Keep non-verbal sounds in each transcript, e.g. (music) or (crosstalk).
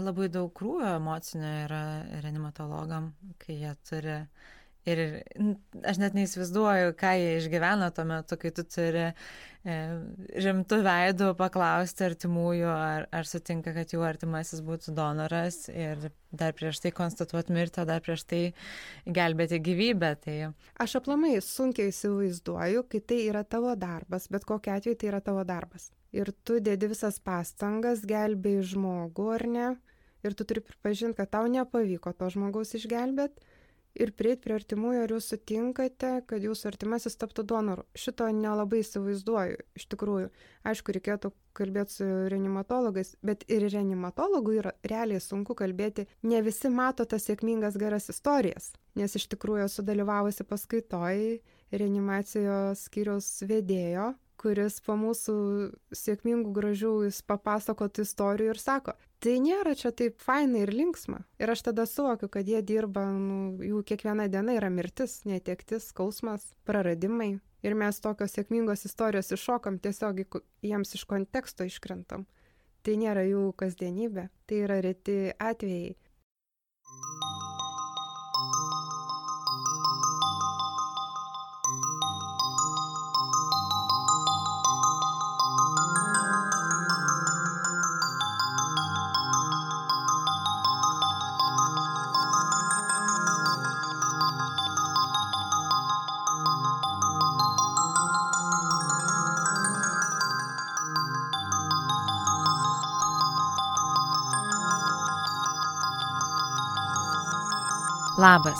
Labai daug krūvio emocinio yra reanimatologam, kai jie turi Ir aš net neįsivaizduoju, ką jie išgyvena tuo metu, kai tu turi e, rimtų veidų paklausti artimųjų, ar, ar sutinka, kad jų artimasis būtų donoras ir dar prieš tai konstatuoti mirtį, dar prieš tai gelbėti gyvybę. Tai... Aš aplamai sunkiai įsivaizduoju, kai tai yra tavo darbas, bet kokia atveju tai yra tavo darbas. Ir tu dėdi visas pastangas, gelbėjai žmogų ar ne, ir tu turi pripažinti, kad tau nepavyko to žmogaus išgelbėti ir prieit prie artimųjų, ar jūs sutinkate, kad jūsų artimasis taptų donoru. Šito nelabai įsivaizduoju, iš tikrųjų. Aišku, reikėtų kalbėti su reanimatologais, bet ir reanimatologui yra realiai sunku kalbėti. Ne visi mato tas sėkmingas geras istorijas, nes iš tikrųjų esu dalyvavusi paskaitoj reanimacijos skyriaus vedėjo kuris po mūsų sėkmingų gražių jis papasakotų istorijų ir sako, tai nėra čia taip faina ir linksma. Ir aš tada suvokiu, kad jie dirba, nu, jų kiekviena diena yra mirtis, netektis, skausmas, praradimai. Ir mes tokios sėkmingos istorijos iššokam tiesiog jiems iš konteksto iškrentam. Tai nėra jų kasdienybė, tai yra reti atvejai. Labas,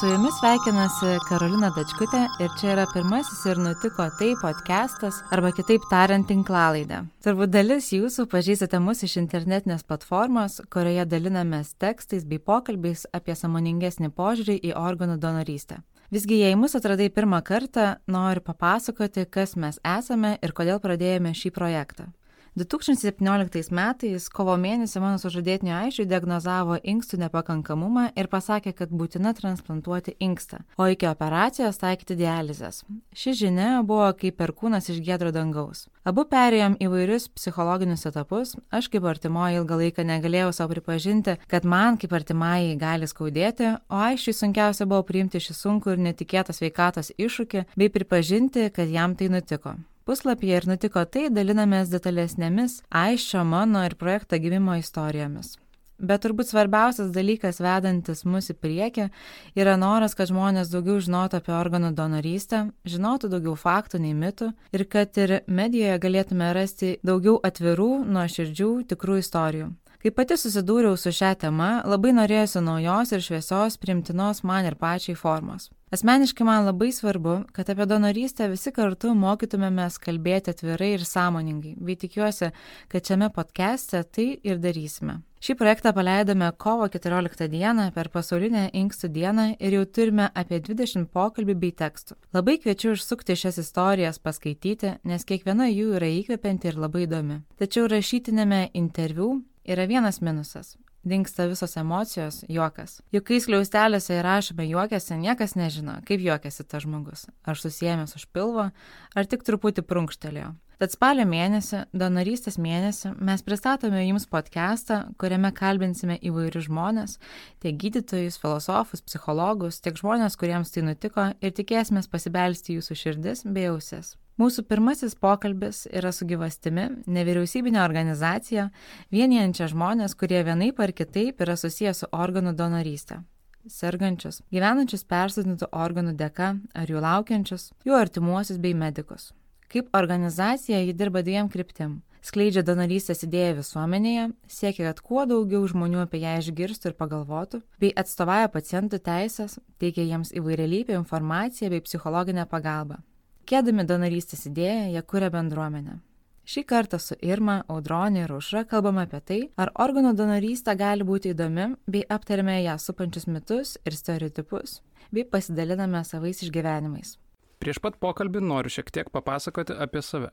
su jumis sveikinasi Karolina Dačkutė ir čia yra pirmasis ir nutiko tai podcastas, arba kitaip tariant tinklalaidė. Turbūt dalis jūsų pažįstate mus iš internetinės platformos, kurioje dalinamės tekstais bei pokalbiais apie samoningesnį požiūrį į organų donorystę. Visgi, jei mus atradai pirmą kartą, noriu papasakoti, kas mes esame ir kodėl pradėjome šį projektą. 2017 metais kovo mėnesį mano sužadėtinio aišiui diagnozavo inkstų nepakankamumą ir pasakė, kad būtina transplantuoti inkstą, o iki operacijos taikyti dializės. Ši žinia buvo kaip perkūnas iš gėdro dangaus. Abu perėjom įvairius psichologinius etapus, aš kaip artimoji ilgą laiką negalėjau savo pripažinti, kad man kaip artimai gali skaudėti, o aišiui sunkiausia buvo priimti šį sunkų ir netikėtą sveikatos iššūkį bei pripažinti, kad jam tai nutiko puslapyje ir nutiko tai dalinamės detalesnėmis aiščio mano ir projekto gimimo istorijomis. Bet turbūt svarbiausias dalykas vedantis mus į priekį yra noras, kad žmonės daugiau žinotų apie organų donorystę, žinotų daugiau faktų nei mitų ir kad ir medijoje galėtume rasti daugiau atvirų, nuoširdžių, tikrų istorijų. Kai pati susidūriau su šią temą, labai norėjusi naujos ir šviesios, primtinos man ir pačiai formos. Asmeniškai man labai svarbu, kad apie donorystę visi kartu mokytumėmės kalbėti atvirai ir sąmoningai, bei tikiuosi, kad šiame podcast'e tai ir darysime. Šį projektą paleidome kovo 14 dieną per pasaulinę inkstų dieną ir jau turime apie 20 pokalbių bei tekstų. Labai kviečiu užsukti šias istorijas paskaityti, nes kiekviena jų yra įkvepianti ir labai įdomi. Tačiau rašytinėme interviu yra vienas minusas dingsta visos emocijos, juokas. Juk kai skliaustelėse įrašome juokėsi, niekas nežino, kaip juokėsi tas žmogus. Ar susijęmės už pilvo, ar tik truputį prunkštelėjo. Tad spalio mėnesį, donorystės mėnesį, mes pristatome jums podcastą, kuriame kalbinsime įvairius žmonės, tiek gydytojus, filosofus, psichologus, tiek žmonės, kuriems tai nutiko ir tikėsime pasibelsti jūsų širdis bei ausis. Mūsų pirmasis pokalbis yra su gyvastimi, nevyriausybinė organizacija, vienijančia žmonės, kurie vienaip ar kitaip yra susijęs su organų donorystė. Sergančius, gyvenančius persodintų organų dėka ar jų laukiančius, jų artimuosius bei medikus. Kaip organizacija ji dirba dviem kryptim skleidžia donorystės idėją visuomenėje, siekia, kad kuo daugiau žmonių apie ją išgirstų ir pagalvotų, bei atstovauja pacientų teisės, teikia jiems įvairialypę informaciją bei psichologinę pagalbą. Tikėdami donorystės idėją, jie kuria bendruomenę. Šį kartą su Irma, Audronė ir Užra kalbame apie tai, ar organų donorystė gali būti įdomi, bei aptarėme ją supančius mitus ir stereotipus, bei pasidaliname savais išgyvenimais. Prieš pat pokalbį noriu šiek tiek papasakoti apie save.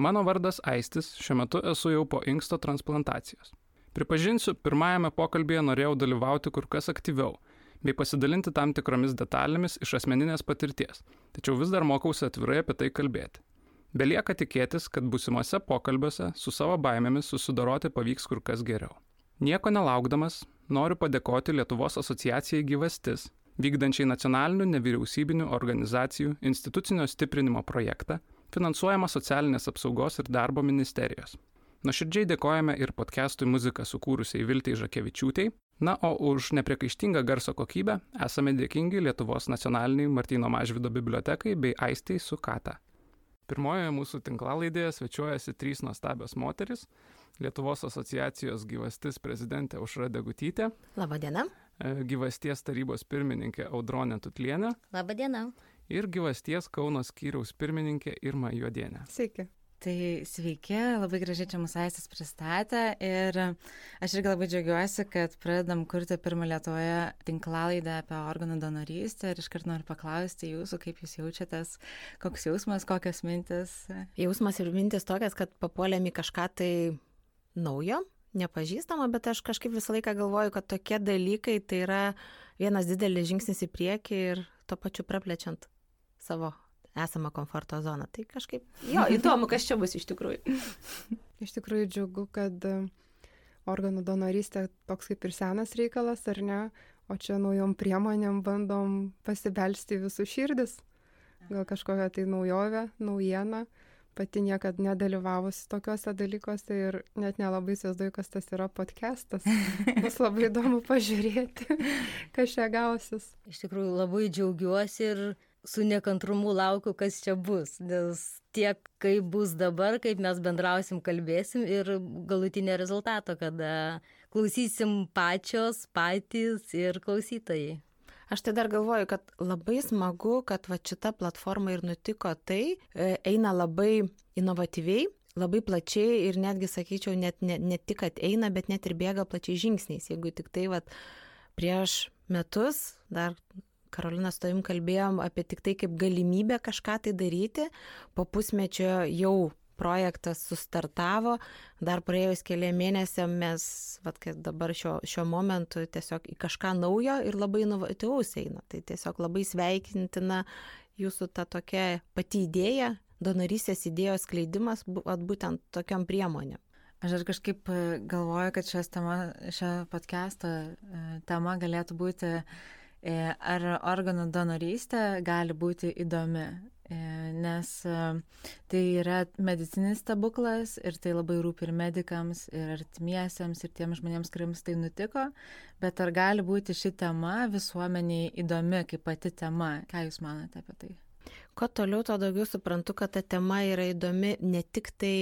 Mano vardas Aistis, šiuo metu esu jau po inksto transplantacijos. Pripažinsiu, pirmajame pokalbėje norėjau dalyvauti kur kas aktyviau bei pasidalinti tam tikromis detalėmis iš asmeninės patirties, tačiau vis dar mokausi atvirai apie tai kalbėti. Belieka tikėtis, kad busimuose pokalbiuose su savo baimėmis susidoroti pavyks kur kas geriau. Nieko nelaukdamas, noriu padėkoti Lietuvos asociacijai gyvastis, vykdančiai nacionalinių nevyriausybinių organizacijų institucinio stiprinimo projektą, finansuojama socialinės apsaugos ir darbo ministerijos. Nuoširdžiai dėkojame ir podcast'ui muziką sukūrusiai Viltai Žakevičiūtei, na o už nepriekaištingą garso kokybę esame dėkingi Lietuvos nacionaliniai Martino Mažvido bibliotekai bei Aistei Sukata. Pirmojoje mūsų tinklalaidėje svečiuojasi trys nuostabios moteris Lietuvos asociacijos gyvastis prezidentė Užra Degutytė. Labadiena. E, gyvasties tarybos pirmininkė Audronė Tutlienė. Labadiena. Ir gyvasties Kauno skyriaus pirmininkė Irma Juodienė. Sveiki. Tai sveiki, labai gražiai čia mūsų aistis pristatė ir aš irgi labai džiaugiuosi, kad pradedam kurti pirmą Lietuvoje tinklalaidą apie organų donorystę ir iškart noriu paklausti jūsų, kaip jūs jaučiatės, koks jausmas, kokios mintis. Jausmas ir mintis tokias, kad papuolėm į kažką tai naujo, nepažįstamo, bet aš kažkaip visą laiką galvoju, kad tokie dalykai tai yra vienas didelis žingsnis į priekį ir to pačiu praplečiant savo esamą komforto zoną. Tai kažkaip, jo, (laughs) įdomu, kas čia bus iš tikrųjų. (laughs) iš tikrųjų džiugu, kad e, organų donorystė toks kaip ir senas reikalas, ar ne, o čia naujom priemonėm bandom pasibelsti visų širdis. Gal kažkokią tai naujovę, naujieną pati niekad nedalyvavusi tokiuose dalykuose ir net nelabai įsivaizduoju, kas tas yra podcastas. (laughs) Bus labai įdomu pažiūrėti, kas čia gausis. Iš tikrųjų labai džiaugiuosi ir su nekantrumu laukiu, kas čia bus, nes tiek, kaip bus dabar, kaip mes bendrausim, kalbėsim ir galutinė rezultato, kada klausysim pačios, patys ir klausytojai. Aš tai dar galvoju, kad labai smagu, kad va šita platforma ir nutiko tai, e, eina labai inovatyviai, labai plačiai ir netgi, sakyčiau, net ne, ne tik, kad eina, bet net ir bėga plačiai žingsniais. Jeigu tik tai va prieš metus dar Karolina su tavim kalbėjom apie tik tai kaip galimybę kažką tai daryti, po pusmečio jau projektas sustartavo, dar praėjus keliam mėnesiam mes, vat, dabar šio, šio momentu tiesiog į kažką naujo ir labai inovatyvaus eina. Tai tiesiog labai sveikintina jūsų ta tokia pati idėja, donorystės idėjos skleidimas būtent tokiam priemonėm. Aš ir kažkaip e, galvoju, kad šią podcast'o e, tema galėtų būti, e, ar organų donorystė gali būti įdomi. E, nes e, tai yra medicinis stebuklas ir tai labai rūpi ir medikams, ir artimiesiems, ir tiems žmonėms, kuriems tai nutiko, bet ar gali būti ši tema visuomeniai įdomi kaip pati tema? Ką Jūs manote apie tai? Kuo toliau, tuo daugiau suprantu, kad ta tema yra įdomi ne tik tai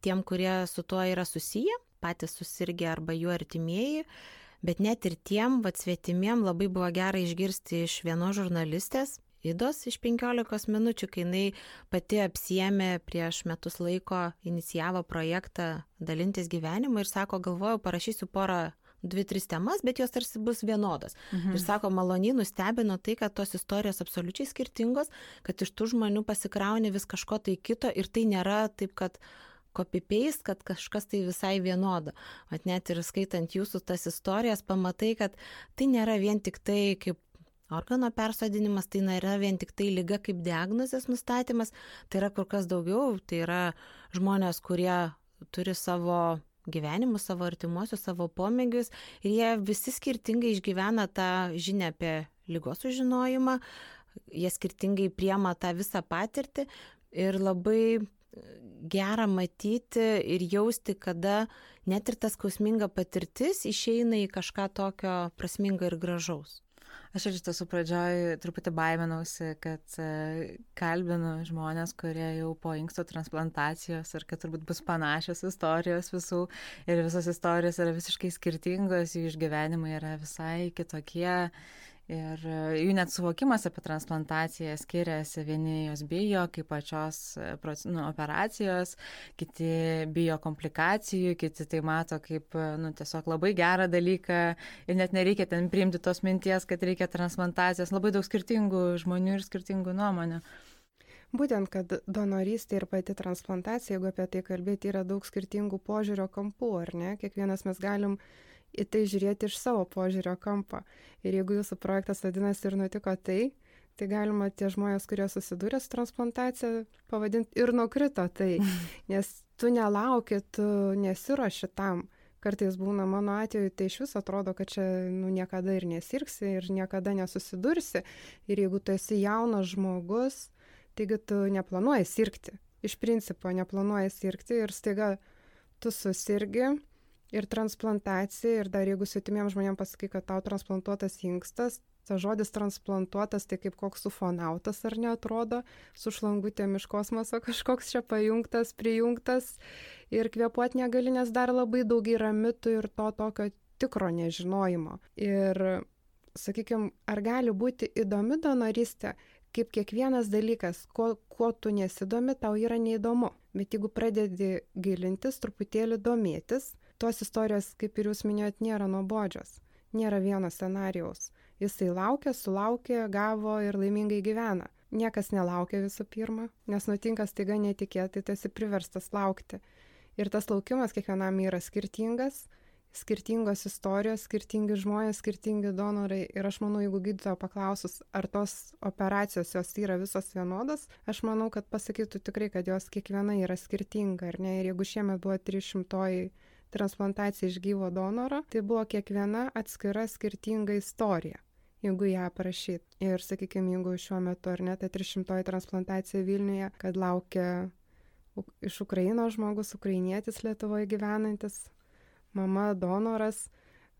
tiem, kurie su tuo yra susiję, patys susirgę arba jų artimieji, bet net ir tiem, vad svetimiem labai buvo gera išgirsti iš vienos žurnalistės, Idos iš 15 minučių, kai jinai pati apsiemė prieš metus laiko, inicijavo projektą dalintis gyvenimu ir sako, galvojau, parašysiu porą dvi, tris temas, bet jos tarsi bus vienodos. Mhm. Ir sako, maloniai nustebino tai, kad tos istorijos absoliučiai skirtingos, kad iš tų žmonių pasikrauni vis kažko tai kito ir tai nėra taip, kad copy-paste, kad kažkas tai visai vienoda. Vat net ir skaitant jūsų tas istorijas, pamatai, kad tai nėra vien tik tai kaip Organo persodinimas tai nėra vien tik tai lyga kaip diagnozės nustatymas, tai yra kur kas daugiau, tai yra žmonės, kurie turi savo gyvenimus, savo artimuosius, savo pomėgius ir jie visi skirtingai išgyvena tą žinią apie lygos sužinojimą, jie skirtingai priema tą visą patirtį ir labai gera matyti ir jausti, kada net ir tas skausminga patirtis išeina į kažką tokio prasmingo ir gražaus. Aš iš tiesų pradžioj truputį baiminausi, kad e, kalbinu žmonės, kurie jau po inksto transplantacijos ir kad turbūt bus panašios istorijos visų ir visos istorijos yra visiškai skirtingos, jų išgyvenimai yra visai kitokie Ir e, jų net suvokimas apie transplantaciją skiriasi. Vieni jos bijo kaip pačios e, nu, operacijos, kiti bijo komplikacijų, kiti tai mato kaip e, nu, tiesiog labai gerą dalyką ir net nereikia ten priimti tos minties, kad reikia transplantacijos. Labai daug skirtingų žmonių ir skirtingų nuomonių. Būtent, kad donorystė ir pati transplantacija, jeigu apie tai kalbėti, yra daug skirtingų požiūrio kampų, ar ne? Kiekvienas mes galim į tai žiūrėti iš savo požiūrio kampo. Ir jeigu jūsų projektas vadinasi ir nutiko tai, tai galima tie žmonės, kurie susidūrė su transplantacija, pavadinti ir nukrito tai, (laughs) nes tu nelauki, tu nesiuoši tam, kartais būna mano atveju tai išvis atrodo kad čia nu niekada ir nesirgsi ir niekada nesusidursi. Ir jeigu tu esi jaunas žmogus taigi tu neplanuoji sirgti. Iš principo neplanuoji sirgti ir staiga tu susirgi ir transplantacija ir dar jeigu svetimiem žmonėm pasakai kad tau transplantuotas inkstas tas žodis transplantuotas tai kaip koks ufonautas ar ne atrodo su šlangutėm iš kosmoso kažkoks čia pajungtas prijungtas. Ir kvėpuot negali nes dar labai daug yra mitų ir to tokio tikro nežinojimo. Ir sakykim ar gali būti įdomi donorystė kaip kiekvienas dalykas kuo kuo tu nesidomi tau yra neįdomu. Bet jeigu pradedi gilintis truputėlį domėtis tos istorijos kaip ir jūs minėjot nėra nuobodžios. Nėra vieno scenarijaus. Jisai laukia sulaukė gavo ir laimingai gyvena. Niekas nelaukia visų pirma nes nutinka staiga netikėtai tu esi priverstas laukti. Ir tas laukimas kiekvienam yra skirtingas skirtingos istorijos skirtingi žmonės skirtingi donorai. Ir aš manau jeigu gydytojo paklausus ar tos operacijos jos yra visos vienodos aš manau kad pasakytų tikrai kad jos kiekviena yra skirtinga ar ne? Ir jeigu šiemet buvo trišimtoji transplantacija iš gyvo donoro tai buvo kiekviena atskira skirtinga istorija jeigu ją aprašyt. Ir sakykim jeigu šiuo metu ar ne ta trišimtoji transplantacija vilniuje kad laukia iš ukrainos žmogus ukrainietis lietuvoj gyvenantis mama donoras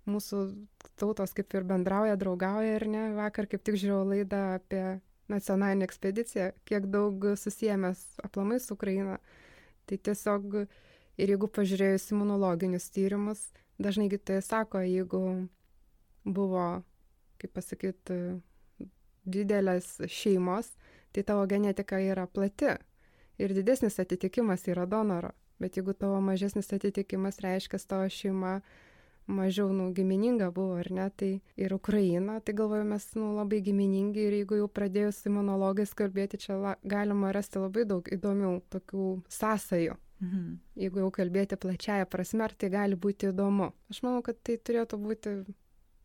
mūsų tautos kaip ir bendrauja draugauja ar ne. Vakar kaip tik žiūrėjau laidą apie nacionalinę ekspediciją kiek daug susiejamės aplamai su ukraina. Tai tiesiog ir jeigu pažiūrėjus imunologinius tyrimus dažnai gydytojai sako jeigu buvo kaip pasakyt, didelės šeimos, tai tavo genetika yra plati ir didesnis atitikimas yra donoro. Bet jeigu tavo mažesnis atitikimas reiškia, tavo šeima mažiau, nu, gimininga buvo, ar ne, tai ir Ukraina, tai galvoju, mes, nu, labai giminingi ir jeigu jau pradėjus imunologais kalbėti, čia la, galima rasti labai daug įdomių tokių sąsajų. Mhm. Jeigu jau kalbėti plačiaja prasme, ar tai gali būti įdomu. Aš manau, kad tai turėtų būti,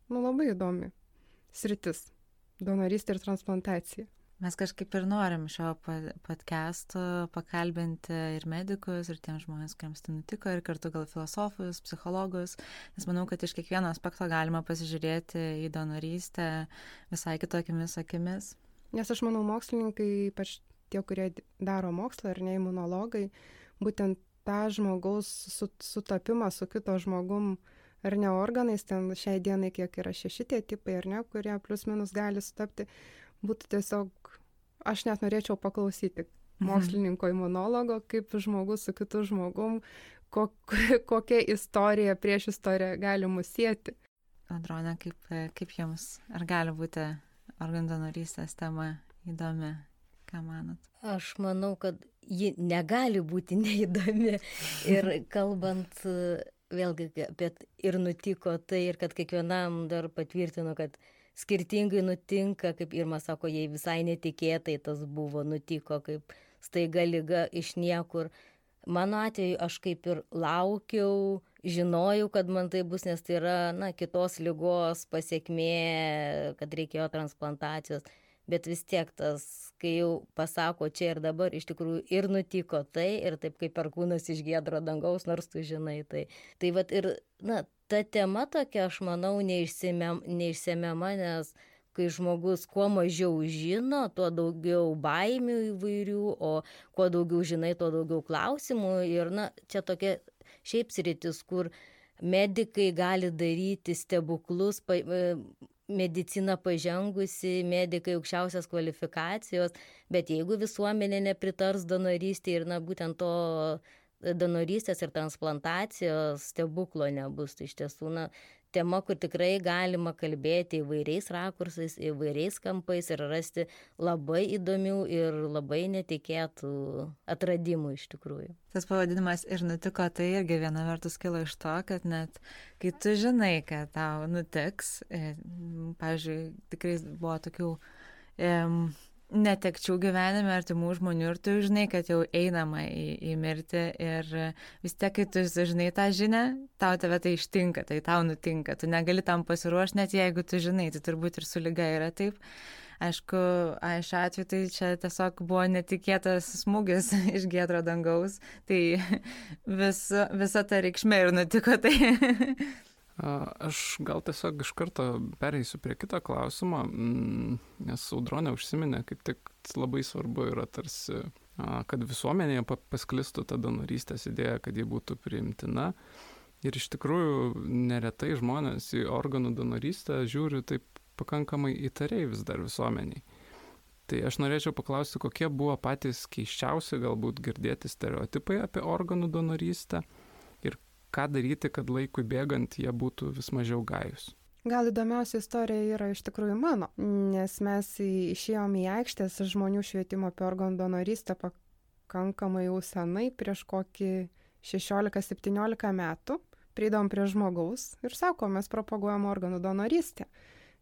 nu, labai įdomi sritis - donorystė ir transplantacija. Mes kažkaip ir norim šio podcast'o pakalbinti ir medikus, ir tiems žmonės, kuriems tai nutiko, ir kartu gal filosofus, psichologus, nes manau, kad iš kiekvieno aspekto galima pasižiūrėti į donorystę visai kitokiamis akimis. Nes aš manau, mokslininkai, ypač tie, kurie daro mokslą ar ne imunologai, būtent tą žmogaus sutapimą su kito žmogum ar ne organais, ten šiai dienai kiek yra šeši tie tipai, ar ne, kurie plus minus gali sutapti, būtų tiesiog, aš net norėčiau paklausyti mhm. mokslininko imunologo, kaip žmogus su kitu žmogum, ko, (laughs) kokia istorija prieš istoriją gali mus sėti. Audronė, kaip, kaip jums, ar gali būti organų donorystės tema įdomi, ką manot? Aš manau, kad ji negali būti (laughs) neįdomi. Ir kalbant vėlgi apie ir nutiko tai, ir kad kiekvienam dar patvirtino, kad skirtingai nutinka, kaip Irma sako, jei visai netikėtai tas buvo, nutiko kaip staiga lyga iš niekur. Mano atveju aš kaip ir laukiau, žinojau, kad man tai bus, nes tai yra, na, kitos lygos pasiekmė, kad reikėjo transplantacijos bet vis tiek tas, kai jau pasako čia ir dabar, iš tikrųjų ir nutiko tai, ir taip kaip perkūnas iš gėdro dangaus, nors tu žinai tai. Tai vad ir, na, ta tema tokia, aš manau, neišsemiama, nes kai žmogus kuo mažiau žino, tuo daugiau baimių įvairių, o kuo daugiau žinai, tuo daugiau klausimų. Ir, na, čia tokia šiaip sritis, kur medikai gali daryti stebuklus, medicina pažengusi, medikai aukščiausios kvalifikacijos, bet jeigu visuomenė nepritars donorystė ir, na, būtent to donorystės ir transplantacijos stebuklo nebus, tai iš tiesų, na, tema, kur tikrai galima kalbėti įvairiais rakursais, įvairiais kampais ir rasti labai įdomių ir labai netikėtų atradimų iš tikrųjų. Tas pavadinimas ir nutiko, tai irgi viena vertus kilo iš to, kad net kai tu žinai, kad tau nutiks, e, pavyzdžiui, tikrai buvo tokių e, netekčių gyvenime artimų žmonių ir tu žinai, kad jau einama į, į mirtį ir vis tiek, kai tu žinai tą žinią, tau tave tai ištinka, tai tau nutinka, tu negali tam pasiruošti, net jeigu tu žinai, tai turbūt ir su lyga yra taip. Aišku, šiuo atveju tai čia tiesiog buvo netikėtas smūgis (laughs) iš gėdro dangaus, tai (laughs) vis, visa ta reikšmė ir nutiko tai. (laughs) Aš gal tiesiog iš karto pereisiu prie kito klausimo, mm, nes Audronė užsiminė, kaip tik labai svarbu yra tarsi, kad visuomenėje pasklistų ta donorystės idėja, kad ji būtų priimtina. Ir iš tikrųjų neretai žmonės į organų donorystę žiūri taip pakankamai įtariai vis dar visuomeniai. Tai aš norėčiau paklausti, kokie buvo patys keiščiausi galbūt girdėti stereotipai apie organų donorystę ką daryti, kad laikui bėgant jie būtų vis mažiau gajus. Gal įdomiausia istorija yra iš tikrųjų mano, nes mes išėjom į aikštės žmonių švietimo apie organų donorystę pakankamai jau senai, prieš kokį 16-17 metų prieidavom prie žmogaus ir sako, mes propaguojam organų donorystę.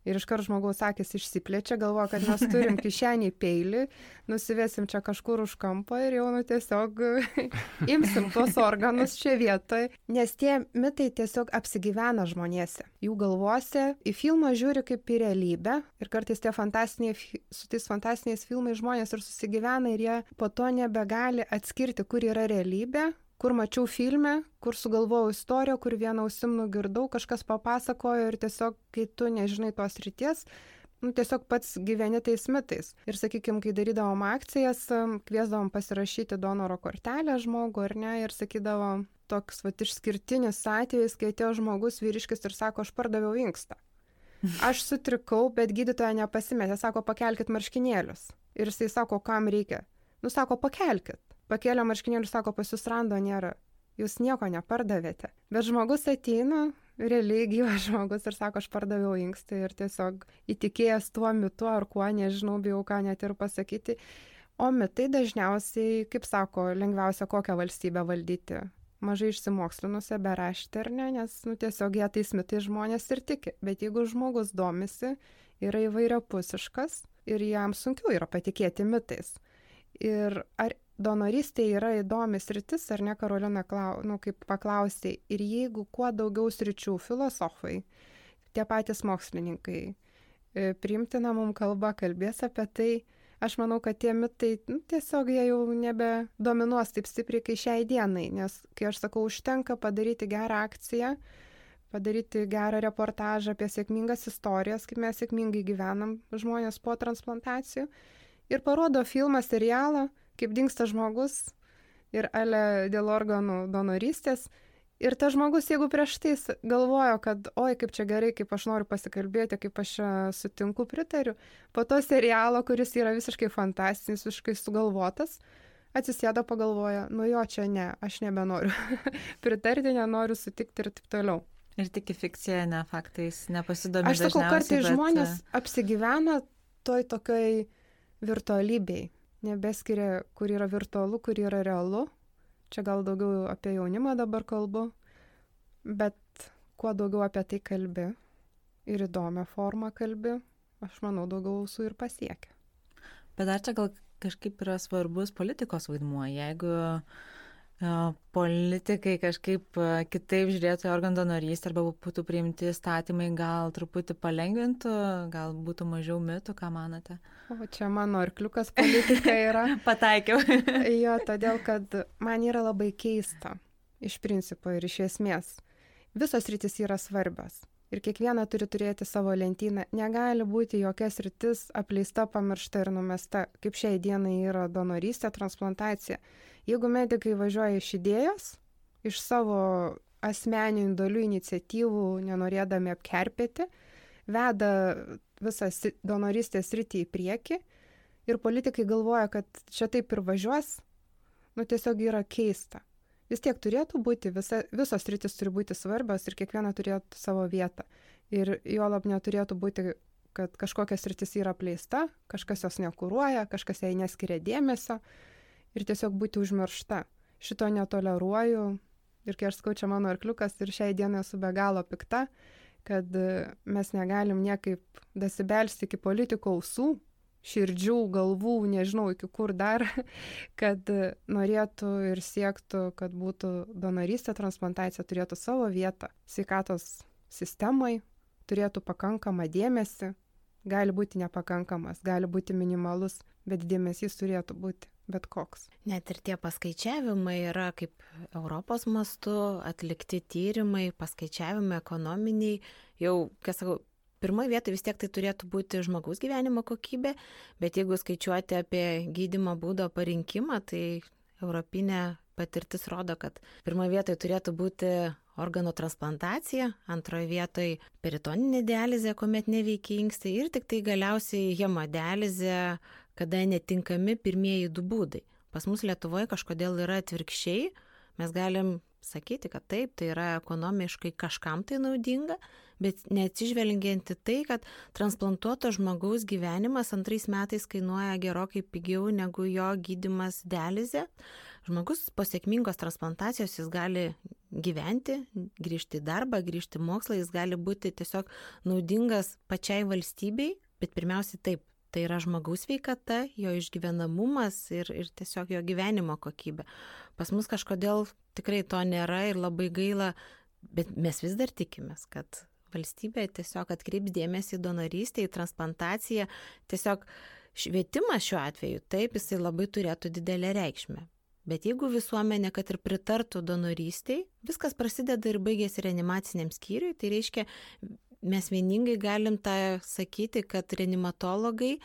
Ir iškart žmogaus akis išsiplečia, galvoja, kad mes turim kišenį peilį, nusivesim čia kažkur už kampą ir jau nu tiesiog (laughs) imsim tuos organus čia vietoje. Nes tie mitai tiesiog apsigyvena žmonėse. Jų galvose į filmą žiūri kaip į realybę ir kartais tie fantastiniai, su tais fantastiniais filmais žmonės ir susigyvena ir jie po to nebegali atskirti, kur yra realybė, kur mačiau filme, kur sugalvojau istoriją, kur vieną ausim nugirdau, kažkas papasakojo ir tiesiog, kai tu nežinai tos ryties, nu, tiesiog pats gyveni tais mitais. Ir sakykime, kai darydavom akcijas, kviesdavom pasirašyti donoro kortelę žmogų ar ne, ir sakydavom toks va išskirtinis atvejis, kai atėjo žmogus vyriškis ir sako, aš pardaviau inkstą. (laughs) Aš sutrikau, bet gydytoja nepasimetė, sako, pakelkit marškinėlius. Ir jisai sako, kam reikia. Nu, sako, pakelkit pakėlė marškinėlius, sako, pas jūs rando nėra, jūs nieko nepardavėte. Bet žmogus ateina, realiai gyvas (laughs) žmogus ir sako, aš pardaviau inkstą ir tiesiog įtikėjęs tuo mitu ar kuo, nežinau, bijau ką net ir pasakyti. O mitai dažniausiai, kaip sako, lengviausia kokią valstybę valdyti. Mažai išsimokslinusią beraštį ar ne, nes nu, tiesiog jie tais mitais žmonės ir tiki. Bet jeigu žmogus domisi, yra įvairiapusiškas ir jam sunkiau yra patikėti mitais. Ir ar donorystė yra įdomi sritis, ar ne, Karolina, klau, nu, kaip paklausė, ir jeigu kuo daugiau sričių filosofai, tie patys mokslininkai, e, priimtina mums kalba, kalbės apie tai, aš manau, kad tie mitai nu, tiesiog jie jau nebedominuos taip stipriai, kai šiai dienai, nes, kai aš sakau, užtenka padaryti gerą akciją, padaryti gerą reportažą apie sėkmingas istorijas, kaip mes sėkmingai gyvenam žmonės po transplantacijų ir parodo filmą, serialą, kaip dinksta žmogus ir ale dėl organų donorystės. Ir tas žmogus, jeigu prieš tai galvojo, kad oi, kaip čia gerai, kaip aš noriu pasikalbėti, kaip aš sutinku, pritariu, po to serialo, kuris yra visiškai fantastinis, visiškai sugalvotas, atsisėdo pagalvoja, nu jo, čia ne, aš nebenoriu (laughs) pritarti, nenoriu sutikti ir taip toliau. Ir tik fikcija, ne faktais, nepasidomi. Aš sakau, kartais bet... žmonės apsigyvena toj tokioj virtualybei nebeskiria, kur yra virtualu, kur yra realu. Čia gal daugiau apie jaunimą dabar kalbu, bet kuo daugiau apie tai kalbi ir įdomią formą kalbi, aš manau, daugiau ausų ir pasiekia. Bet dar čia gal kažkaip yra svarbus politikos vaidmuo. Jeigu politikai kažkaip kitaip žiūrėtų į organų donorystę arba būtų priimti statymai, gal truputį palengvintų, gal būtų mažiau mitų, ką manote? O čia mano arkliukas politika yra. (laughs) Pataikiau. (laughs) jo, todėl, kad man yra labai keista iš principo ir iš esmės. Visos rytis yra svarbios. Ir kiekviena turi turėti savo lentyną. Negali būti jokias rytis apleista, pamiršta ir numesta, kaip šiai dienai yra donorystė, transplantacija Jeigu medikai važiuoja iš idėjos, iš savo asmeninių dalių iniciatyvų, nenorėdami apkerpėti, veda visą donoristės rytį į priekį ir politikai galvoja, kad čia taip ir važiuos, nu tiesiog yra keista. Vis tiek turėtų būti, visa, visos rytis turi būti svarbios ir kiekviena turėtų savo vietą. Ir juolab neturėtų būti, kad kažkokias rytis yra pleista, kažkas jos nekūruoja, kažkas jai neskiria dėmesio ir tiesiog būti užmiršta. Šito netoleruoju ir kai aš skau čia mano arkliukas ir šiai dienai esu be galo pikta, kad mes negalim niekaip dasibelsti iki politikų ausų, širdžių, galvų, nežinau iki kur dar, (laughs) kad norėtų ir siektų, kad būtų donorystė, transplantacija turėtų savo vietą sveikatos sistemai, turėtų pakankamą dėmesį, gali būti nepakankamas, gali būti minimalus, bet dėmesys turėtų būti bet koks. Net ir tie paskaičiavimai yra kaip Europos mastu atlikti tyrimai, paskaičiavimai ekonominiai, jau, kas sakau, pirmoje vietoje vis tiek tai turėtų būti žmogaus gyvenimo kokybė, bet jeigu skaičiuoti apie gydimo būdo parinkimą, tai europinė patirtis rodo, kad pirmoje vietoje turėtų būti organų transplantacija, antroje vietoje peritoninė dializė, kuomet neveikia inkstai ir tik tai galiausiai hemodializė, kada netinkami pirmieji du būdai. Pas mus Lietuvoje kažkodėl yra atvirkščiai, mes galim sakyti, kad taip, tai yra ekonomiškai kažkam tai naudinga, bet neatsižvelgiant į tai, kad transplantuoto žmogaus gyvenimas antrais metais kainuoja gerokai pigiau negu jo gydimas dializė. Žmogus po sėkmingos transplantacijos jis gali gyventi, grįžti į darbą, grįžti į mokslą, jis gali būti tiesiog naudingas pačiai valstybei, bet pirmiausiai taip, tai yra žmogaus veikata, jo išgyvenamumas ir, ir tiesiog jo gyvenimo kokybė. Pas mus kažkodėl tikrai to nėra ir labai gaila, bet mes vis dar tikimės, kad valstybė tiesiog atkreips dėmesį į donorystę, į transplantaciją. Tiesiog švietimas šiuo atveju, taip, jisai labai turėtų didelę reikšmę. Bet jeigu visuomenė, kad ir pritartų donorystiai, viskas prasideda ir baigėsi reanimaciniam skyriui, tai reiškia, mes vieningai galim tą sakyti, kad reanimatologai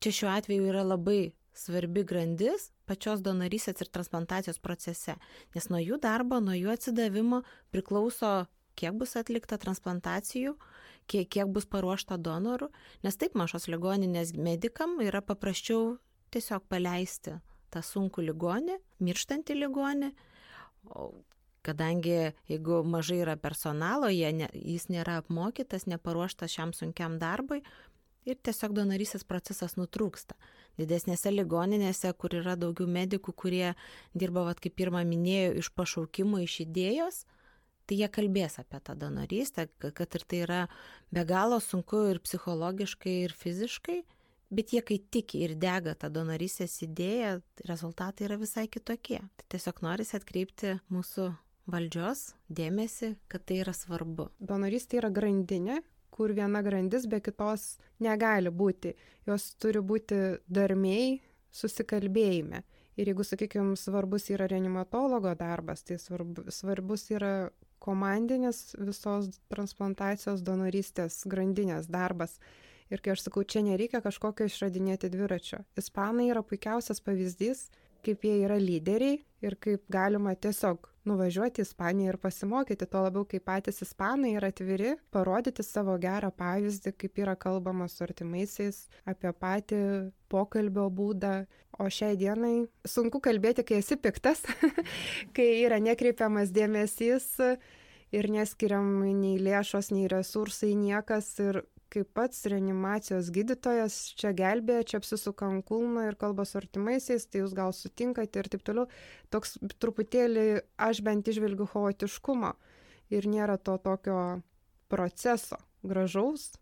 čia šiuo atveju yra labai svarbi grandis pačios donorysės ir transplantacijos procese, nes nuo jų darbo, nuo jų atsidavimo priklauso kiek bus atlikta transplantacijų, kiek, kiek bus paruošta donorų, nes taip mažos ligoninės medikam yra paprasčiau tiesiog paleisti tą sunkų ligonį, mirštantį ligonį, kadangi jeigu mažai yra personalo, ne, jis nėra apmokytas, neparuoštas šiam sunkiam darbui ir tiesiog donorysės procesas nutrūksta. Didesnėse ligoninėse, kur yra daugiau medikų, kurie dirba, vat, kaip pirmą minėjau, iš pašaukimo, iš idėjos, tai jie kalbės apie tą donorystę, kad ir tai yra be galo sunku ir psichologiškai, ir fiziškai, bet jie kai tiki ir dega tą donorystės idėją, rezultatai yra visai kitokie. Tai tiesiog norisi atkreipti mūsų valdžios dėmesį, kad tai yra svarbu. Donorystė yra grandinė, kur viena grandis be kitos negali būti. Jos turi būti darmiai susikalbėjime. Ir jeigu, sakykime, svarbus yra reanimatologo darbas, tai svarbu, svarbus yra komandinis visos transplantacijos donorystės grandinės darbas. Ir kai aš sakau, čia nereikia kažkokio išradinėti dviračio. Ispanai yra puikiausias pavyzdys, kaip jie yra lyderiai ir kaip galima tiesiog nuvažiuoti į Ispaniją ir pasimokyti, tuo labiau, kai patys Ispanai yra atviri, parodyti savo gerą pavyzdį, kaip yra kalbama su artimaisiais, apie patį pokalbio būdą. O šiai dienai sunku kalbėti, kai esi piktas, (laughs) kai yra nekreipiamas dėmesys ir neskiriam nei lėšos, nei resursai, niekas ir kaip pats reanimacijos gydytojas čia gelbėja, čia apsisuka ant kulno ir kalba su artimaisiais, tai jūs gal sutinkate ir taip toliau. Toks truputėlį aš bent išvelgiu chaotiškumo ir nėra to tokio proceso, gražaus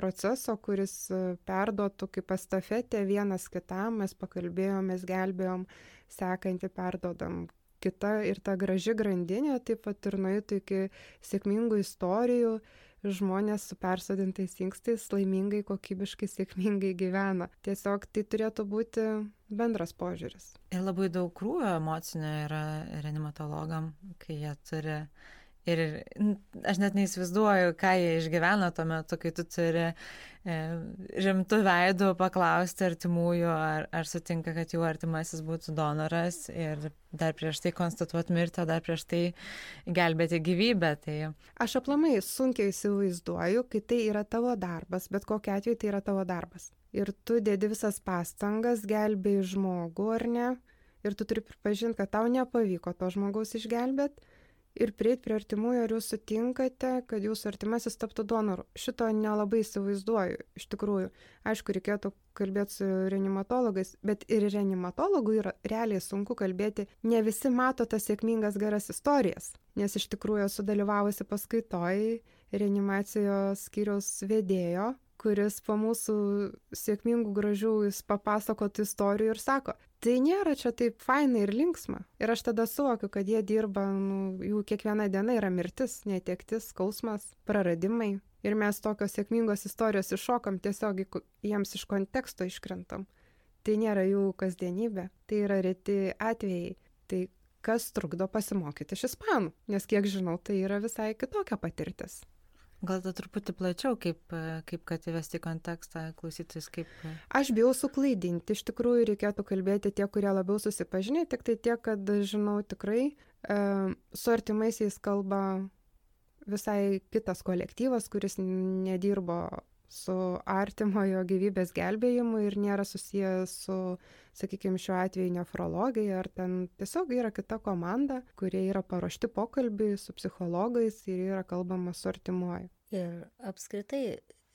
proceso, kuris perduotų kaip estafetė vienas kitam, mes pakalbėjom, mes gelbėjom, sekantį perdodam kita ir ta graži grandinė taip pat ir nueitų iki sėkmingų istorijų žmonės su persodintais inkstais laimingai, kokybiškai, sėkmingai gyvena. Tiesiog tai turėtų būti bendras požiūris. Ir labai daug krūvio emocinio yra reanimatologam, kai jie turi Ir aš net neįsivaizduoju, ką jie išgyvena tuo metu, kai tu turi e, rimtų veidų paklausti artimųjų, ar, ar sutinka, kad jų artimasis būtų donoras ir dar prieš tai konstatuoti mirtį, o dar prieš tai gelbėti gyvybę. Tai... Aš aplamai sunkiai įsivaizduoju, kai tai yra tavo darbas, bet kokia atveju tai yra tavo darbas. Ir tu dėdi visas pastangas, gelbėjai žmogų ar ne, ir tu turi pripažinti, kad tau nepavyko to žmogaus išgelbėti ir prieit prie artimųjų, ar jūs sutinkate, kad jūsų artimasis taptų donoru. Šito nelabai įsivaizduoju, iš tikrųjų. Aišku, reikėtų kalbėti su reanimatologais, bet ir reanimatologui yra realiai sunku kalbėti. Ne visi mato tas sėkmingas geras istorijas, nes iš tikrųjų esu dalyvavusi paskaitoj reanimacijos skyriaus vedėjo kuris po mūsų sėkmingų gražių jis papasakotų istorijų ir sako, tai nėra čia taip faina ir linksma. Ir aš tada suvokiu, kad jie dirba, nu, jų kiekviena diena yra mirtis, netektis, skausmas, praradimai. Ir mes tokios sėkmingos istorijos iššokam tiesiog jiems iš konteksto iškrentam. Tai nėra jų kasdienybė, tai yra reti atvejai. Tai kas trukdo pasimokyti iš ispanų, nes kiek žinau, tai yra visai kitokia patirtis. Gal tai truputį plačiau, kaip, kaip kad įvesti kontekstą klausytis, kaip... Aš bijau suklaidinti, iš tikrųjų reikėtų kalbėti tie, kurie labiau susipažinę, tik tai tiek, kad žinau tikrai, e, su artimaisiais kalba visai kitas kolektyvas, kuris nedirbo su artimojo gyvybės gelbėjimu ir nėra susijęs su, sakykime, šiuo atveju nefrologija, ar ten tiesiog yra kita komanda, kurie yra paruošti pokalbiai su psichologais ir yra kalbama su artimuoju. Ir apskritai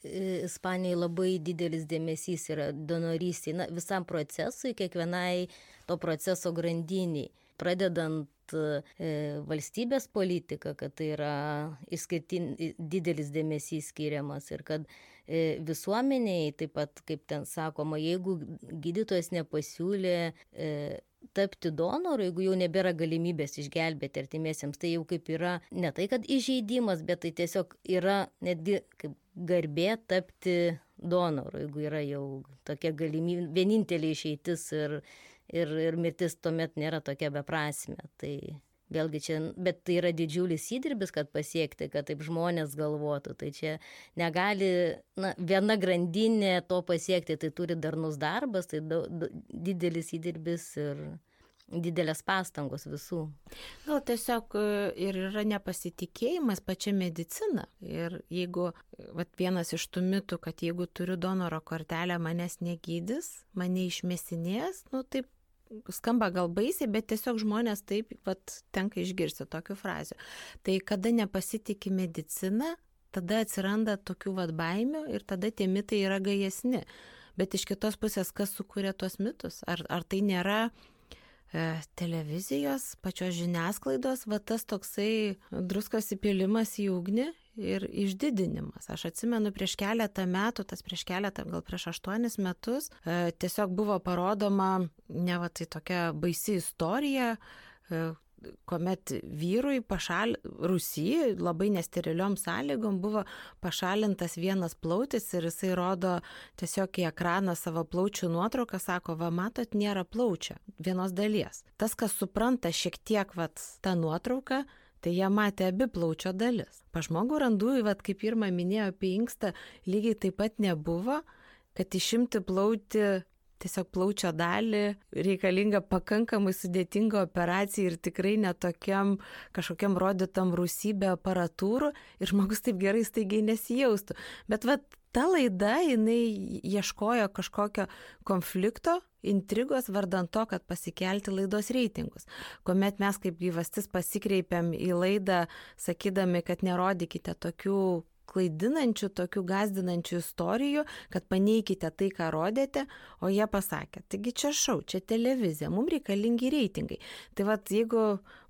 Ispanijai labai didelis dėmesys yra donorystė, na, visam procesui, kiekvienai to proceso grandiniai, pradedant E, valstybės politika, kad tai yra išskirtin didelis dėmesys skiriamas ir kad visuomeniai, taip pat, kaip ten sakoma, jeigu gydytojas nepasiūlė e, tapti donoru, jeigu jau nebėra galimybės išgelbėti artimiesiems, tai jau kaip yra ne tai, kad įžeidimas, bet tai tiesiog yra netgi kaip garbė tapti donoru, jeigu yra jau tokia galimybė, vienintelė išeitis ir ir, ir mirtis tuomet nėra tokia beprasme. Tai vėlgi čia, bet tai yra didžiulis įdirbis, kad pasiekti, kad taip žmonės galvotų. Tai čia negali, na, viena grandinė to pasiekti, tai turi darnus darbas, tai da, da, didelis įdirbis ir didelės pastangos visų. Gal tiesiog e, ir yra nepasitikėjimas pačia medicina. Ir jeigu, vat, vienas iš tų mitų, kad jeigu turiu donoro kortelę, manęs negydys, mane išmesinės, nu taip skamba gal baisiai, bet tiesiog žmonės taip, vat, tenka išgirsti tokių frazių. Tai kada nepasitikė medicina, tada atsiranda tokių vat baimių ir tada tie mitai yra gajesni. Bet iš kitos pusės, kas sukuria tuos mitus? Ar, ar tai nėra e, televizijos, pačios žiniasklaidos, va tas toksai druskos įpilimas į ugnį ir išdidinimas. Aš atsimenu prieš keletą metų, tas prieš keletą, gal prieš aštuonis metus, e, tiesiog buvo parodoma, ne va tai tokia baisi istorija, e, kuomet vyrui pašal... Rusijai labai nesteriliom sąlygom buvo pašalintas vienas plautis ir jisai rodo tiesiog į ekraną savo plaučių nuotrauką, sako, va matot, nėra plaučio vienos dalies. Tas, kas supranta šiek tiek vat tą nuotrauką, tai jie matė abi plaučio dalis. Pa žmogų randu, vat, kaip pirmą minėjo apie inkstą, lygiai taip pat nebuvo, kad išimti plauti tiesiog plaučio dalį reikalinga pakankamai sudėtinga operacija ir tikrai netokiam kažkokiam rodytam rusybė aparatūrų ir žmogus taip gerai staigiai nesijaustų. Bet vat ta laida, jinai ieškojo kažkokio konflikto, intrigos vardant to, kad pasikelti laidos reitingus. Kuomet mes kaip gyvastis pasikreipiam į laidą, sakydami, kad nerodykite tokių klaidinančių, tokių gazdinančių istorijų, kad paneikite tai, ką rodėte, o jie pasakė, taigi čia šau, čia televizija, mums reikalingi reitingai. Tai vad, jeigu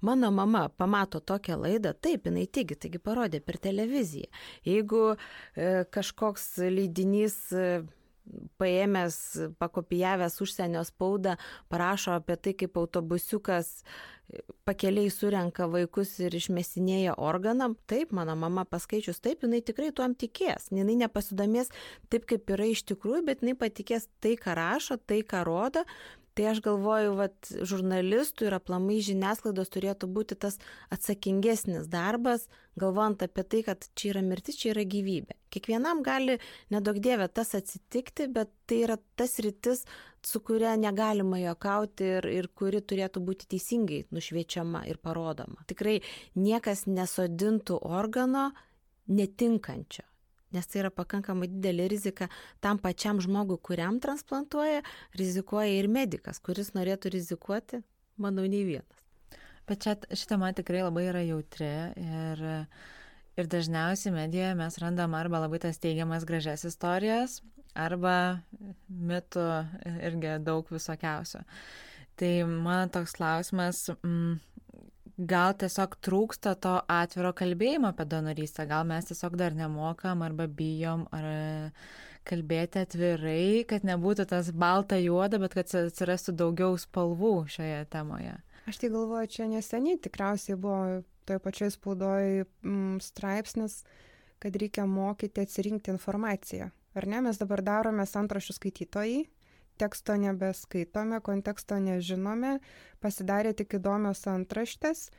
mano mama pamato tokią laidą, taip, jinai tigi, taigi parodė per televiziją. Jeigu e, kažkoks leidinys e, paėmęs, pakopijavęs užsienio spaudą, parašo apie tai, kaip autobusiukas pakeliai surenka vaikus ir išmesinėja organam. Taip, mano mama paskaičius taip, jinai tikrai tuom tikės. Jinai nepasidomės taip, kaip yra iš tikrųjų, bet jinai patikės tai, ką rašo, tai, ką rodo, Tai aš galvoju, kad žurnalistų ir aplamai žiniasklaidos turėtų būti tas atsakingesnis darbas, galvojant apie tai, kad čia yra mirtis, čia yra gyvybė. Kiekvienam gali nedaug dievė tas atsitikti, bet tai yra tas rytis, su kuria negalima juokauti ir, ir kuri turėtų būti teisingai nušviečiama ir parodoma. Tikrai niekas nesodintų organo netinkančio nes tai yra pakankamai didelė rizika tam pačiam žmogui, kuriam transplantuoja, rizikuoja ir medikas, kuris norėtų rizikuoti, manau, nei vienas. Bet čia šitą man tikrai labai yra jautri ir, ir dažniausiai medijoje mes randam arba labai tas teigiamas gražias istorijas, arba mitų irgi daug visokiausių. Tai man toks klausimas, mm, gal tiesiog trūksta to atviro kalbėjimo apie donorystę, gal mes tiesiog dar nemokam arba bijom ar kalbėti atvirai, kad nebūtų tas balta juoda, bet kad atsirastų daugiau spalvų šioje temoje. Aš tai galvoju, čia neseniai tikriausiai buvo toje pačioje spaudoje mm, straipsnis, kad reikia mokyti atsirinkti informaciją. Ar ne, mes dabar darome antrašių skaitytojai, teksto nebeskaitome, konteksto nežinome, pasidarė tik įdomios antraštės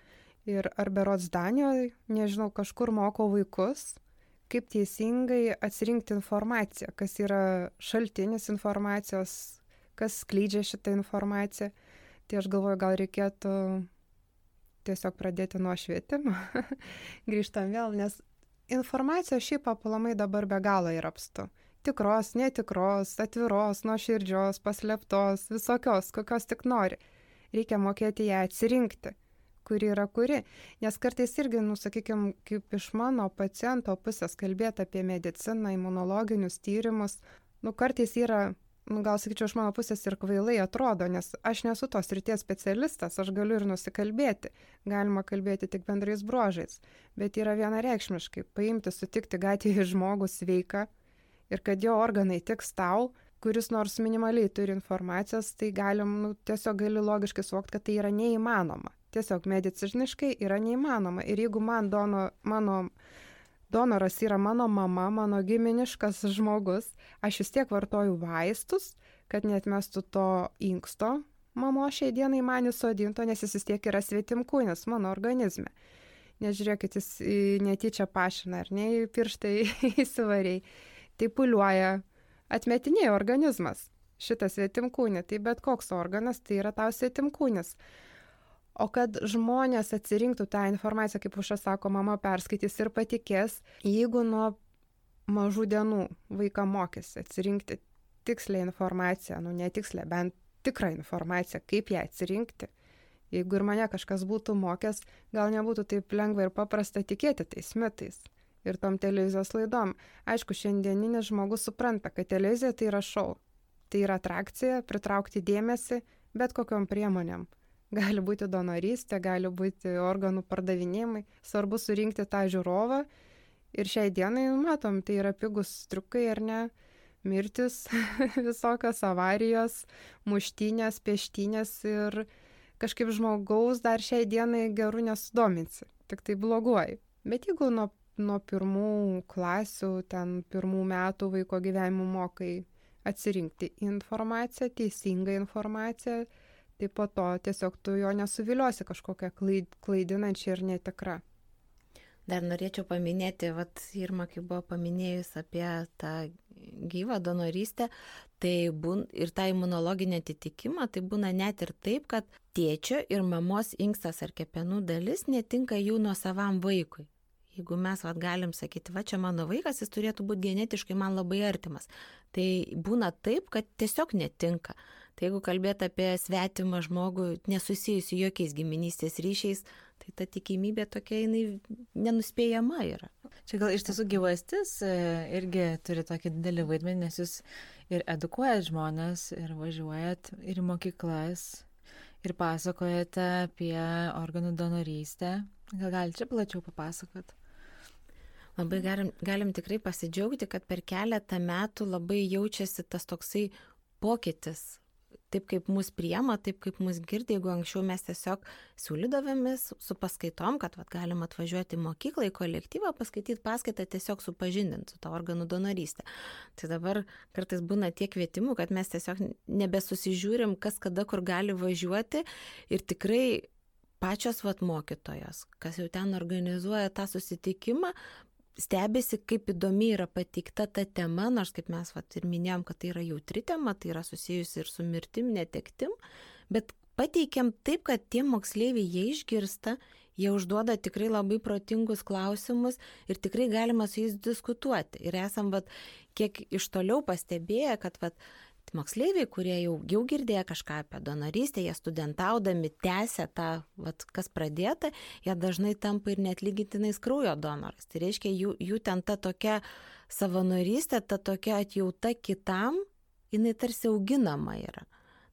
ir ar berots Danijoje, nežinau, kažkur moko vaikus, kaip teisingai atsirinkti informaciją, kas yra šaltinis informacijos, kas skleidžia šitą informaciją. Tai aš galvoju, gal reikėtų tiesiog pradėti nuo švietimo. (laughs) Grįžtam vėl, nes informacijos šiaip aplamai dabar be galo yra apstu. Tikros, netikros, atviros, nuoširdžios, paslėptos, visokios, kokios tik nori. Reikia mokėti ją atsirinkti kuri yra kuri. Nes kartais irgi, nu, sakykime, kaip iš mano paciento pusės kalbėti apie mediciną, imunologinius tyrimus, nu, kartais yra, nu, gal sakyčiau, iš mano pusės ir kvailai atrodo, nes aš nesu tos ryties specialistas, aš galiu ir nusikalbėti. Galima kalbėti tik bendrais bruožais. Bet yra vienareikšmiškai paimti, sutikti gatvėje žmogų sveiką ir kad jo organai tiks tau, kuris nors minimaliai turi informacijos, tai galim, nu, tiesiog gali logiškai suvokti, kad tai yra neįmanoma tiesiog mediciniškai yra neįmanoma. Ir jeigu man dono, mano donoras yra mano mama, mano giminiškas žmogus, aš vis tiek vartoju vaistus, kad netmestų to inksto mamo šiai dienai man įsodinto, nes jis vis tiek yra svetimkūnis mano organizme. Nežiūrėkit, jis netyčia pašina ar ne, pirštai (laughs) įsivariai. Tai puliuoja, atmetinėja organizmas šitą svetimkūnį. Tai bet koks organas tai yra tau svetimkūnis. O kad žmonės atsirinktų tą informaciją, kaip Uša sako, mama perskaitys ir patikės, jeigu nuo mažų dienų vaiką mokėsi atsirinkti tikslę informaciją, nu netikslę, bent tikrą informaciją, kaip ją atsirinkti. Jeigu ir mane kažkas būtų mokęs, gal nebūtų taip lengva ir paprasta tikėti tais mitais ir tom televizijos laidom. Aišku, šiandieninis žmogus supranta, kad televizija tai yra šau. Tai yra atrakcija, pritraukti dėmesį bet kokiam priemonėm gali būti donorystė, gali būti organų pardavinėjimai. Svarbu surinkti tą žiūrovą. Ir šiai dienai, nu, matom, tai yra pigus triukai ar ne, mirtis, (laughs) visokios avarijos, muštinės, peštinės ir kažkaip žmogaus dar šiai dienai gerų nesudominsi, tik tai bloguoju. Bet jeigu nuo, nuo pirmų klasių, ten pirmų metų vaiko gyvenimo mokai atsirinkti informaciją, teisingą informaciją, tai po to tiesiog tu jo nesuviliosi kažkokią klaid, klaidinančią ir netikrą. Dar norėčiau paminėti, vat Irma, kaip buvo paminėjus apie tą gyvą donorystę, tai būn, ir tą imunologinį atitikimą, tai būna net ir taip, kad tėčio ir mamos inkstas ar kepenų dalis netinka jų nuo savam vaikui. Jeigu mes vat, galim sakyti, va čia mano vaikas, jis turėtų būti genetiškai man labai artimas. Tai būna taip, kad tiesiog netinka. Tai jeigu kalbėt apie svetimą žmogų, nesusijusiu jokiais giminystės ryšiais, tai ta tikimybė tokia jinai nenuspėjama yra. Čia gal iš tiesų gyvastis e, irgi turi tokį didelį vaidmenį, nes jūs ir edukuojat žmonės, ir važiuojat ir į mokyklas, ir pasakojate apie organų donorystę. Gal galite čia plačiau papasakot? Labai galim, galim tikrai pasidžiaugti, kad per keletą metų labai jaučiasi tas toksai pokytis taip kaip mus priema, taip kaip mus girdi, jeigu anksčiau mes tiesiog siūlydavėmis su paskaitom, kad vat, galim atvažiuoti į mokyklą, į kolektyvą, paskaityti paskaitą, tiesiog supažindinti su tą organų donorystę. Tai dabar kartais būna tiek kvietimų, kad mes tiesiog nebesusižiūrim, kas kada kur gali važiuoti ir tikrai pačios vat mokytojos, kas jau ten organizuoja tą susitikimą, stebisi, kaip įdomi yra pateikta ta tema, nors kaip mes vat, ir minėjom, kad tai yra jautri tema, tai yra susijusi ir su mirtim, netektim, bet pateikiam taip, kad tie moksleiviai jie išgirsta, jie užduoda tikrai labai protingus klausimus ir tikrai galima su jais diskutuoti. Ir esam, vat, kiek iš toliau pastebėję, kad vat, moksleiviai, kurie jau, jau girdėjo kažką apie donorystę, jie studentaudami tęsia tą, vat, kas pradėta, jie dažnai tampa ir net lygintinais kraujo donorais. Tai reiškia, jų, jų ten ta tokia savanorystė, ta tokia atjauta kitam, jinai tarsi auginama yra.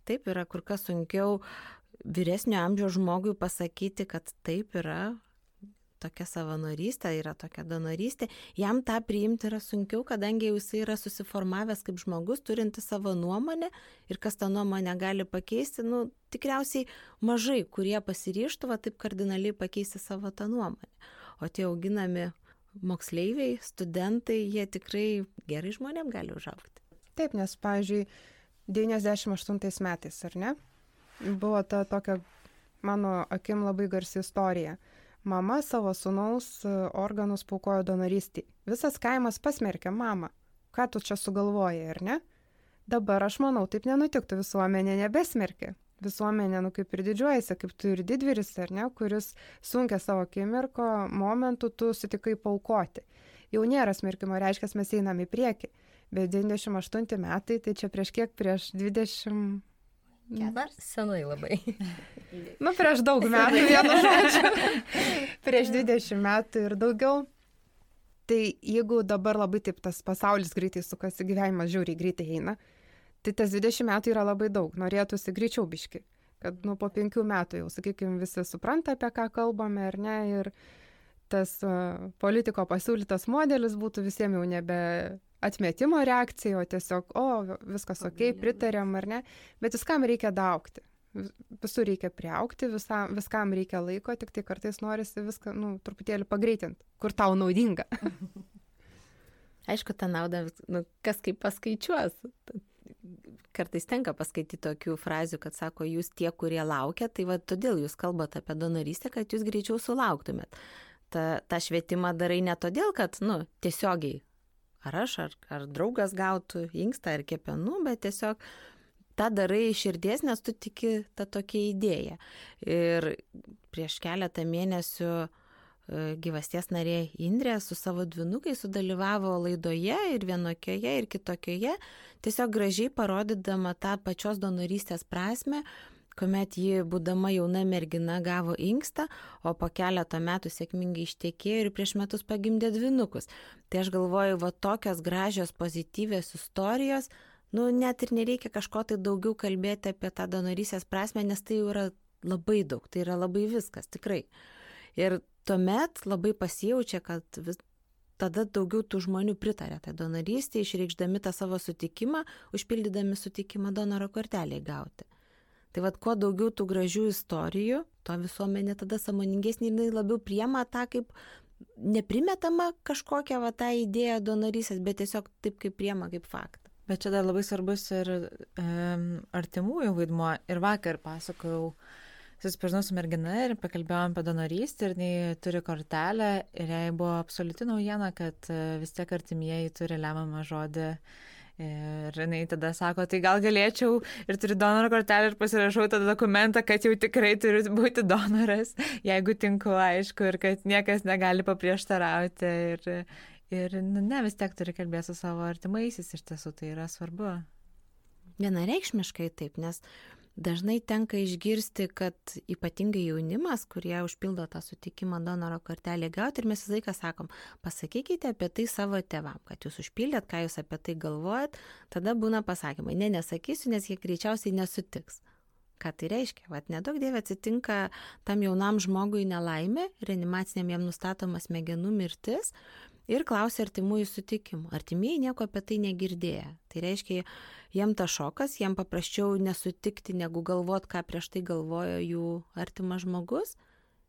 Taip yra kur kas sunkiau vyresnio amžiaus žmogui pasakyti, kad taip yra, tokia savanorystė, yra tokia donorystė, jam tą priimti yra sunkiau, kadangi jau jisai yra susiformavęs kaip žmogus, turinti savo nuomonę ir kas tą nuomonę gali pakeisti, nu, tikriausiai mažai, kurie pasiryštų va taip kardinaliai pakeisti savo tą nuomonę. O tie auginami moksleiviai, studentai, jie tikrai gerai žmonėm gali užaukti. Taip, nes, pavyzdžiui, 98 metais, ar ne, buvo ta tokia mano akim labai garsi istorija. Mama savo sunaus organus paukojo donorystį. Visas kaimas pasmerkė mamą. Ką tu čia sugalvojai, ar ne? Dabar aš manau, taip nenutiktų, visuomenė nebesmerkė visuomenė, nu kaip ir didžiuojasi, kaip tu ir didvyris, ar ne, kuris sunkia savo akimirko momentu tu sutikai paukoti. Jau nėra smerkimo, reiškia, mes einam į priekį. Bet 98 metai, tai čia prieš kiek, prieš 20... Dar senai labai. nu, prieš daug metų, vienu žodžiu. (laughs) prieš 20 metų ir daugiau. Tai jeigu dabar labai taip tas pasaulis greitai sukasi, gyvenimas žiauriai greitai eina, tai tas dvidešim metų yra labai daug norėtųsi greičiau biškį kad nu po penkių metų jau sakykim visi supranta apie ką kalbame ar ne ir tas politiko pasiūlytas modelis būtų visiem jau nebe atmetimo reakcija o tiesiog o viskas okei pritariam ar ne? Bet viskam reikia daaugti visur reikia priaugti visam viskam reikia laiko tiktai kartais norisi viską nu truputėlį pagreitint kur tau naudinga. (laughs) Aišku, tą naudą, nu, kas kaip paskaičiuos. Kartais tenka paskaityti tokių frazių, kad sako, jūs tie, kurie laukia, tai va todėl jūs kalbate apie donorystę, kad jūs greičiau sulauktumėt. Ta, tą švietimą darai ne todėl, kad, nu, tiesiogiai, ar aš, ar, ar draugas gautų inkstą ar kepenų, bet tiesiog tą darai iš širdies, nes tu tiki tą tokią idėją. Ir prieš keletą mėnesių E, gyvasties narė Indrė su savo dvinukais sudalyvavo laidoje ir vienokioje ir kitokioje, tiesiog gražiai parodydama tą pačios donorystės prasme, kuomet ji, būdama jauna mergina, gavo inkstą, o po keleto metų sėkmingai ištekėjo ir prieš metus pagimdė dvinukus. Tai aš galvoju, va tokios gražios, pozityvios istorijos, nu net ir nereikia kažko tai daugiau kalbėti apie tą donorystės prasme, nes tai jau yra labai daug, tai yra labai viskas, tikrai. Ir tuomet labai pasijaučia, kad vis, tada daugiau tų žmonių pritarė tai donorystė, išreikšdami tą savo sutikimą, užpildydami sutikimą donoro korteliai gauti. Tai vad, kuo daugiau tų gražių istorijų, to visuomenė tada samoningesnė ir labiau priema tą kaip neprimetama kažkokią va tą idėją donorysės, bet tiesiog taip kaip priema kaip faktą. Bet čia dar labai svarbus ir um, artimųjų vaidmuo. Ir vakar pasakojau susipažinau su mergina ir pakalbėjom apie donorystę ir jinai turi kortelę ir jai buvo absoliuti naujiena, kad e, vis tiek artimieji turi lemiamą žodį. Ir jinai tada sako, tai gal galėčiau ir turiu donoro kortelę ir pasirašau tą dokumentą, kad jau tikrai turiu būti donoras, (laughs) jeigu tinku, aišku, ir kad niekas negali paprieštarauti. Ir, ir nu, ne, vis tiek turi kalbėti su savo artimaisiais, iš tiesų tai yra svarbu. Vienareikšmiškai taip, nes dažnai tenka išgirsti, kad ypatingai jaunimas, kurie užpildo tą sutikimą donoro kortelį gauti ir mes visą laiką sakom, pasakykite apie tai savo tevam, kad jūs užpildėt, ką jūs apie tai galvojat, tada būna pasakymai, ne, nesakysiu, nes jie greičiausiai nesutiks. Ką tai reiškia? Vat nedaug dievė atsitinka tam jaunam žmogui nelaimė, reanimaciniam jam nustatoma smegenų mirtis ir klausia artimųjų sutikimų. Artimieji nieko apie tai negirdėję. Tai reiškia, jiem ta šokas, jiem paprasčiau nesutikti, negu galvot, ką prieš tai galvojo jų artimas žmogus.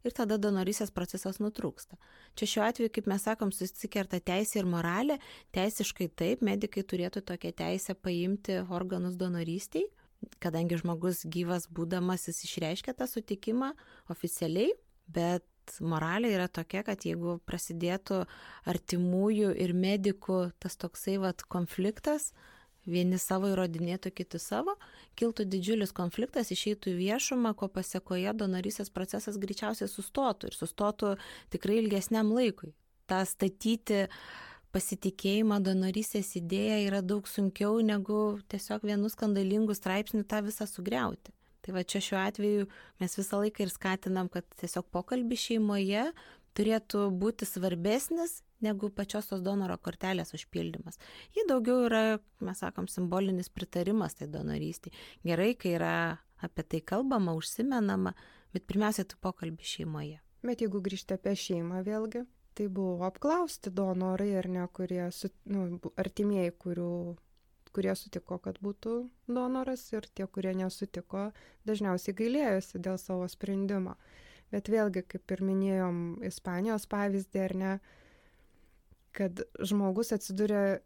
Ir tada donorysės procesas nutrūksta. Čia šiuo atveju, kaip mes sakom, susikerta teisė ir moralė. Teisiškai taip, medikai turėtų tokią teisę paimti organus donorystiai, kadangi žmogus gyvas būdamas jis išreiškia tą sutikimą oficialiai, bet moralė yra tokia, kad jeigu prasidėtų artimųjų ir medikų tas toksai vat konfliktas, vieni savo įrodinėtų, kiti savo, kiltų didžiulis konfliktas, išeitų viešumą, ko pasiekoje donorysės procesas greičiausiai sustotų ir sustotų tikrai ilgesniam laikui. Ta statyti pasitikėjimą donorysės idėja yra daug sunkiau negu tiesiog vienu skandalingu straipsniu tą visą sugriauti. Tai va čia šiuo atveju mes visą laiką ir skatinam, kad tiesiog pokalbis šeimoje turėtų būti svarbesnis negu pačios tos donoro kortelės užpildymas. Ji daugiau yra, mes sakom, simbolinis pritarimas tai donorystiai. Gerai, kai yra apie tai kalbama, užsimenama, bet pirmiausia, tai pokalbis šeimoje. Bet jeigu grįžti apie šeimą vėlgi, tai buvo apklausti donorai ar ne, kurie, su, nu, artimieji, kurių kurie sutiko, kad būtų donoras ir tie, kurie nesutiko, dažniausiai gailėjosi dėl savo sprendimo. Bet vėlgi, kaip ir minėjom Ispanijos pavyzdį, ar ne, kad žmogus atsiduria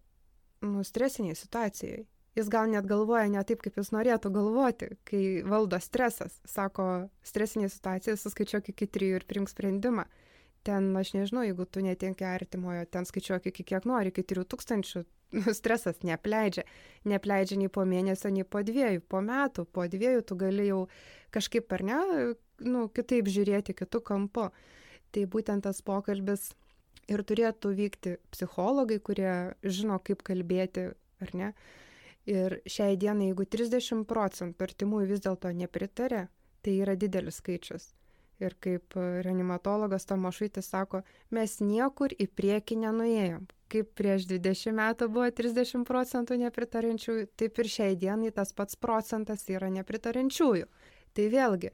nu, stresiniai situacijai. Jis gal net galvoja ne taip, kaip jis norėtų galvoti, kai valdo stresas. Sako, stresinė situacija, suskaičiuok iki trijų ir priimk sprendimą. Ten, aš nežinau, jeigu tu netinki artimojo, ten skaičiuok iki kiek nori, iki 3000, (laughs) stresas neapleidžia. Neapleidžia nei po mėnesio, nei po dviejų, po metų, po dviejų tu gali jau kažkaip ar ne, nu, kitaip žiūrėti, kitų kampu. Tai būtent tas pokalbis ir turėtų vykti psichologai, kurie žino, kaip kalbėti, ar ne. Ir šiai dienai, jeigu 30 procentų artimųjų vis dėlto nepritarė, tai yra didelis skaičius. Ir kaip reanimatologas Tomašaitis sako, mes niekur į priekį nenuėjom. Kaip prieš 20 metų buvo 30 procentų nepritarančiųjų, taip ir šiai dienai tas pats procentas yra nepritarančiųjų. Tai vėlgi,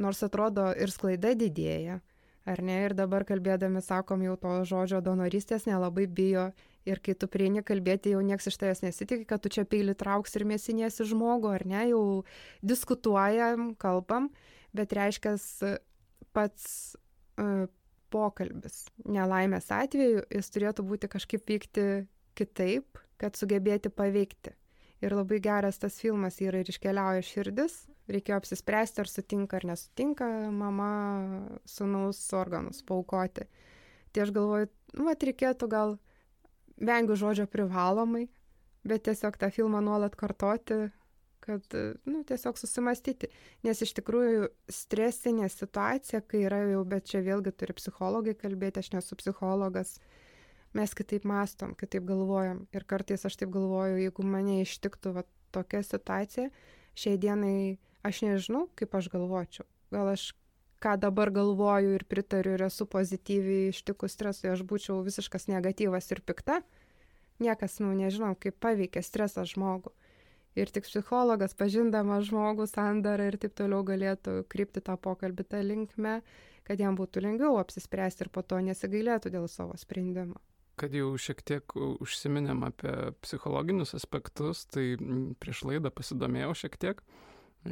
nors atrodo ir sklaida didėja, ar ne, ir dabar kalbėdami sakom jau to žodžio donorystės nelabai bijo ir kai tu prieini kalbėti, jau nieks iš tavęs nesitikė, kad tu čia peilį trauks ir mėsinėsi žmogų, ar ne, jau diskutuojam, kalbam, bet reiškia pats uh, pokalbis nelaimės atveju, jis turėtų būti kažkaip vykti kitaip, kad sugebėti paveikti. Ir labai geras tas filmas yra ir iškeliauja širdis, reikėjo apsispręsti, ar sutinka ar nesutinka mama sunaus organus paukoti. Tai aš galvoju, nu, mat reikėtų gal vengiu žodžio privalomai, bet tiesiog tą filmą nuolat kartoti, kad, nu, tiesiog susimastyti. Nes iš tikrųjų stresinė situacija, kai yra jau, bet čia vėlgi turi psichologai kalbėti, aš nesu psichologas, mes kitaip mastom, kitaip galvojam. Ir kartais aš taip galvoju, jeigu mane ištiktų va, tokia situacija, šiai dienai aš nežinau, kaip aš galvočiau. Gal aš ką dabar galvoju ir pritariu ir esu pozityviai ištikus stresui, aš būčiau visiškas negatyvas ir pikta. Niekas, nu, nežinau, kaip paveikia stresas žmogų. Ir tik psichologas, pažindamas žmogų, sandarą ir taip toliau galėtų krypti tą pokalbį tą linkmę, kad jam būtų lengviau apsispręsti ir po to nesigailėtų dėl savo sprendimo. Kad jau šiek tiek užsiminėm apie psichologinius aspektus, tai prieš laidą pasidomėjau šiek tiek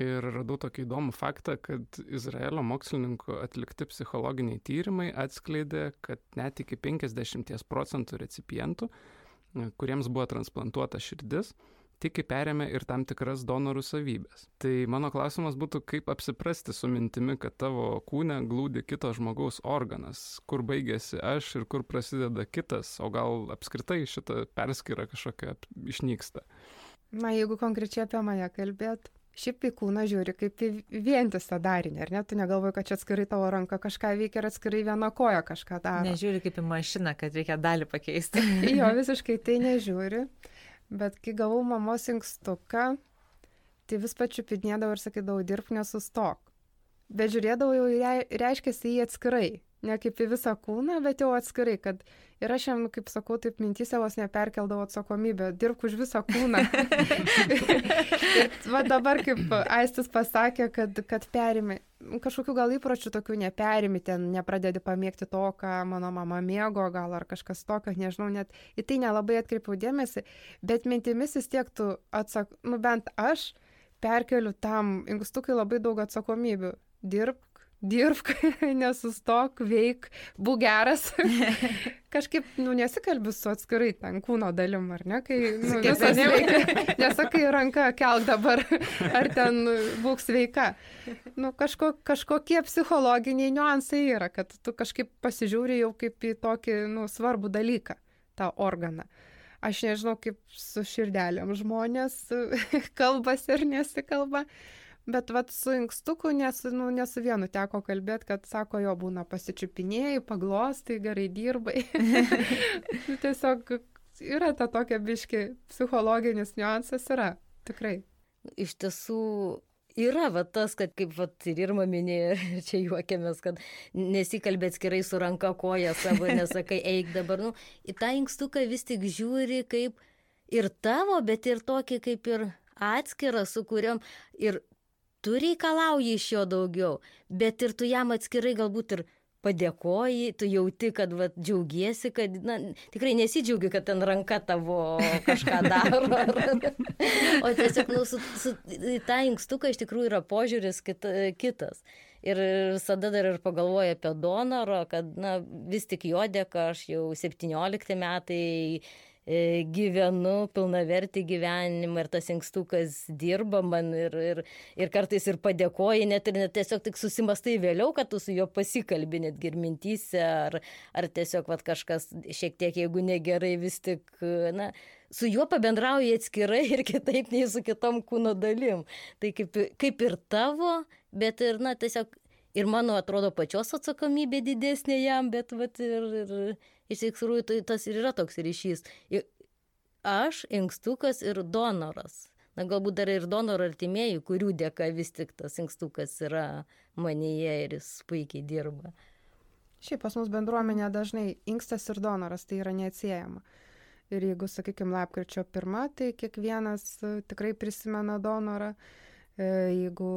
ir radau tokį įdomų faktą, kad Izraelio mokslininkų atlikti psichologiniai tyrimai atskleidė, kad net iki 50 procentų recipientų, kuriems buvo transplantuota širdis, tiki perėmė ir tam tikras donorų savybės. Tai mano klausimas būtų, kaip apsiprasti su mintimi, kad tavo kūne glūdi kito žmogaus organas, kur baigėsi aš ir kur prasideda kitas, o gal apskritai šita perskyra kažkokia išnyksta. Na, jeigu konkrečiai apie mane kalbėt, šiaip į kūną žiūri kaip į vientisą darinį, ar ne? Tu negalvoji, kad čia atskirai tavo ranka kažką veikia ir atskirai viena koja kažką daro. Nežiūri kaip į mašiną, kad reikia dalį pakeisti. (laughs) jo, visiškai tai nežiūri. Bet kai gavau mamos inkstuką, tai vis pačiupinėdavau ir sakydavau, dirb nesustok. Bet žiūrėdavau jau reiškia į jį atskirai ne kaip į visą kūną, bet jau atskirai, kad ir aš jam, kaip sakau, taip mintysė vos neperkeldavo atsakomybę, dirbk už visą kūną. (laughs) ir va dabar, kaip Aistis pasakė, kad, kad perimi, kažkokių gal įpročių tokių neperimi, ten nepradedi pamėgti to, ką mano mama mėgo, gal ar kažkas tokio, nežinau, net į tai nelabai atkreipiau dėmesį, bet mintimis vis tiek tu atsak, nu bent aš perkeliu tam inkstukai labai daug atsakomybių. Dirbk dirbk, (laughs) nesustok, veik, būk geras. (laughs) Kažkaip, nu, nesikalbi su atskirai ten kūno dalim, ar ne, kai nu, visas veikia. Nesakai ranką kelk dabar, ar ten būk sveika. Nu, kažko, kažkokie psichologiniai niuansai yra, kad tu kažkaip pasižiūri jau kaip į tokį, nu, svarbų dalyką, tą organą. Aš nežinau, kaip su širdelėm žmonės (laughs) kalbasi ar nesikalba. Bet vat su inkstuku, nes, nu, ne su vienu teko kalbėti, kad sako, jo būna pasičiupinėjai, paglostai, gerai dirbai. (laughs) Nu, tiesiog yra ta tokia biški psichologinis niuansas, yra, tikrai. Iš tiesų, yra va tas, kad kaip va, ir Irma minėjo, ir čia juokiamės, kad nesikalbė atskirai su ranka koja savo, nesakai, eik dabar, nu, į tą inkstuką vis tik žiūri kaip ir tavo, bet ir tokį kaip ir atskirą, su kuriuom ir tu reikalauji iš jo daugiau, bet ir tu jam atskirai galbūt ir padėkoji, tu jauti, kad va, džiaugiesi, kad, na, tikrai nesidžiaugi, kad ten ranka tavo kažką (laughs) daro. o tiesiog, nu, su, su, tą inkstuką iš tikrųjų yra požiūris kita, kitas. ir visada dar ir pagalvoju apie donoro, kad, na, vis tik jo dėka aš jau 17 metai gyvenu pilnavertį gyvenimą ir tas inkstukas dirba man ir, ir, ir kartais ir padėkoji, net ir net tiesiog tik susimastai vėliau, kad tu su juo pasikalbi netgi ir mintyse, ar, ar tiesiog vat, kažkas šiek tiek, jeigu negerai, vis tik, na, su juo pabendrauji atskirai ir kitaip nei su kitom kūno dalim. Tai kaip, kaip ir tavo, bet ir, na, tiesiog ir mano atrodo pačios atsakomybė didesnė jam, bet vat, ir, ir, iš tikrųjų tai tas ir yra toks ryšys. Aš, inkstukas ir donoras. Na galbūt dar ir donoro artimieji, kurių dėka vis tik tas inkstukas yra manyje ir jis puikiai dirba. Šiaip pas mus bendruomenė dažnai inkstas ir donoras tai yra neatsiejama. Ir jeigu, sakykime, lapkričio pirmą, tai kiekvienas e, tikrai prisimena donorą. E, jeigu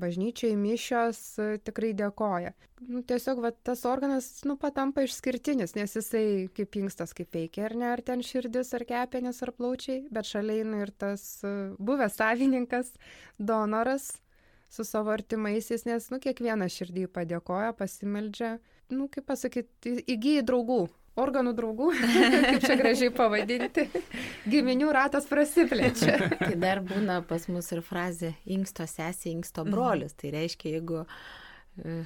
bažnyčiai mišios e, tikrai dėkoja. Nu, tiesiog va, tas organas nu, patampa išskirtinis, nes jisai kaip inkstas, kaip veikia, ar ne, ar ten širdis, ar kepenis, ar plaučiai, bet šalia eina ir tas e, buvęs savininkas, donoras su savo artimaisiais, nes, nu, kiekvienas širdį padėkoja, pasimeldžia, nu, kaip pasakyti, įgyji draugų, organų draugų, (laughs) kaip čia gražiai pavadinti, giminių ratas prasiplečia. (laughs) tai dar būna pas mus ir frazė inksto sesė, inksto mhm. brolis. Tai reiškia, jeigu e,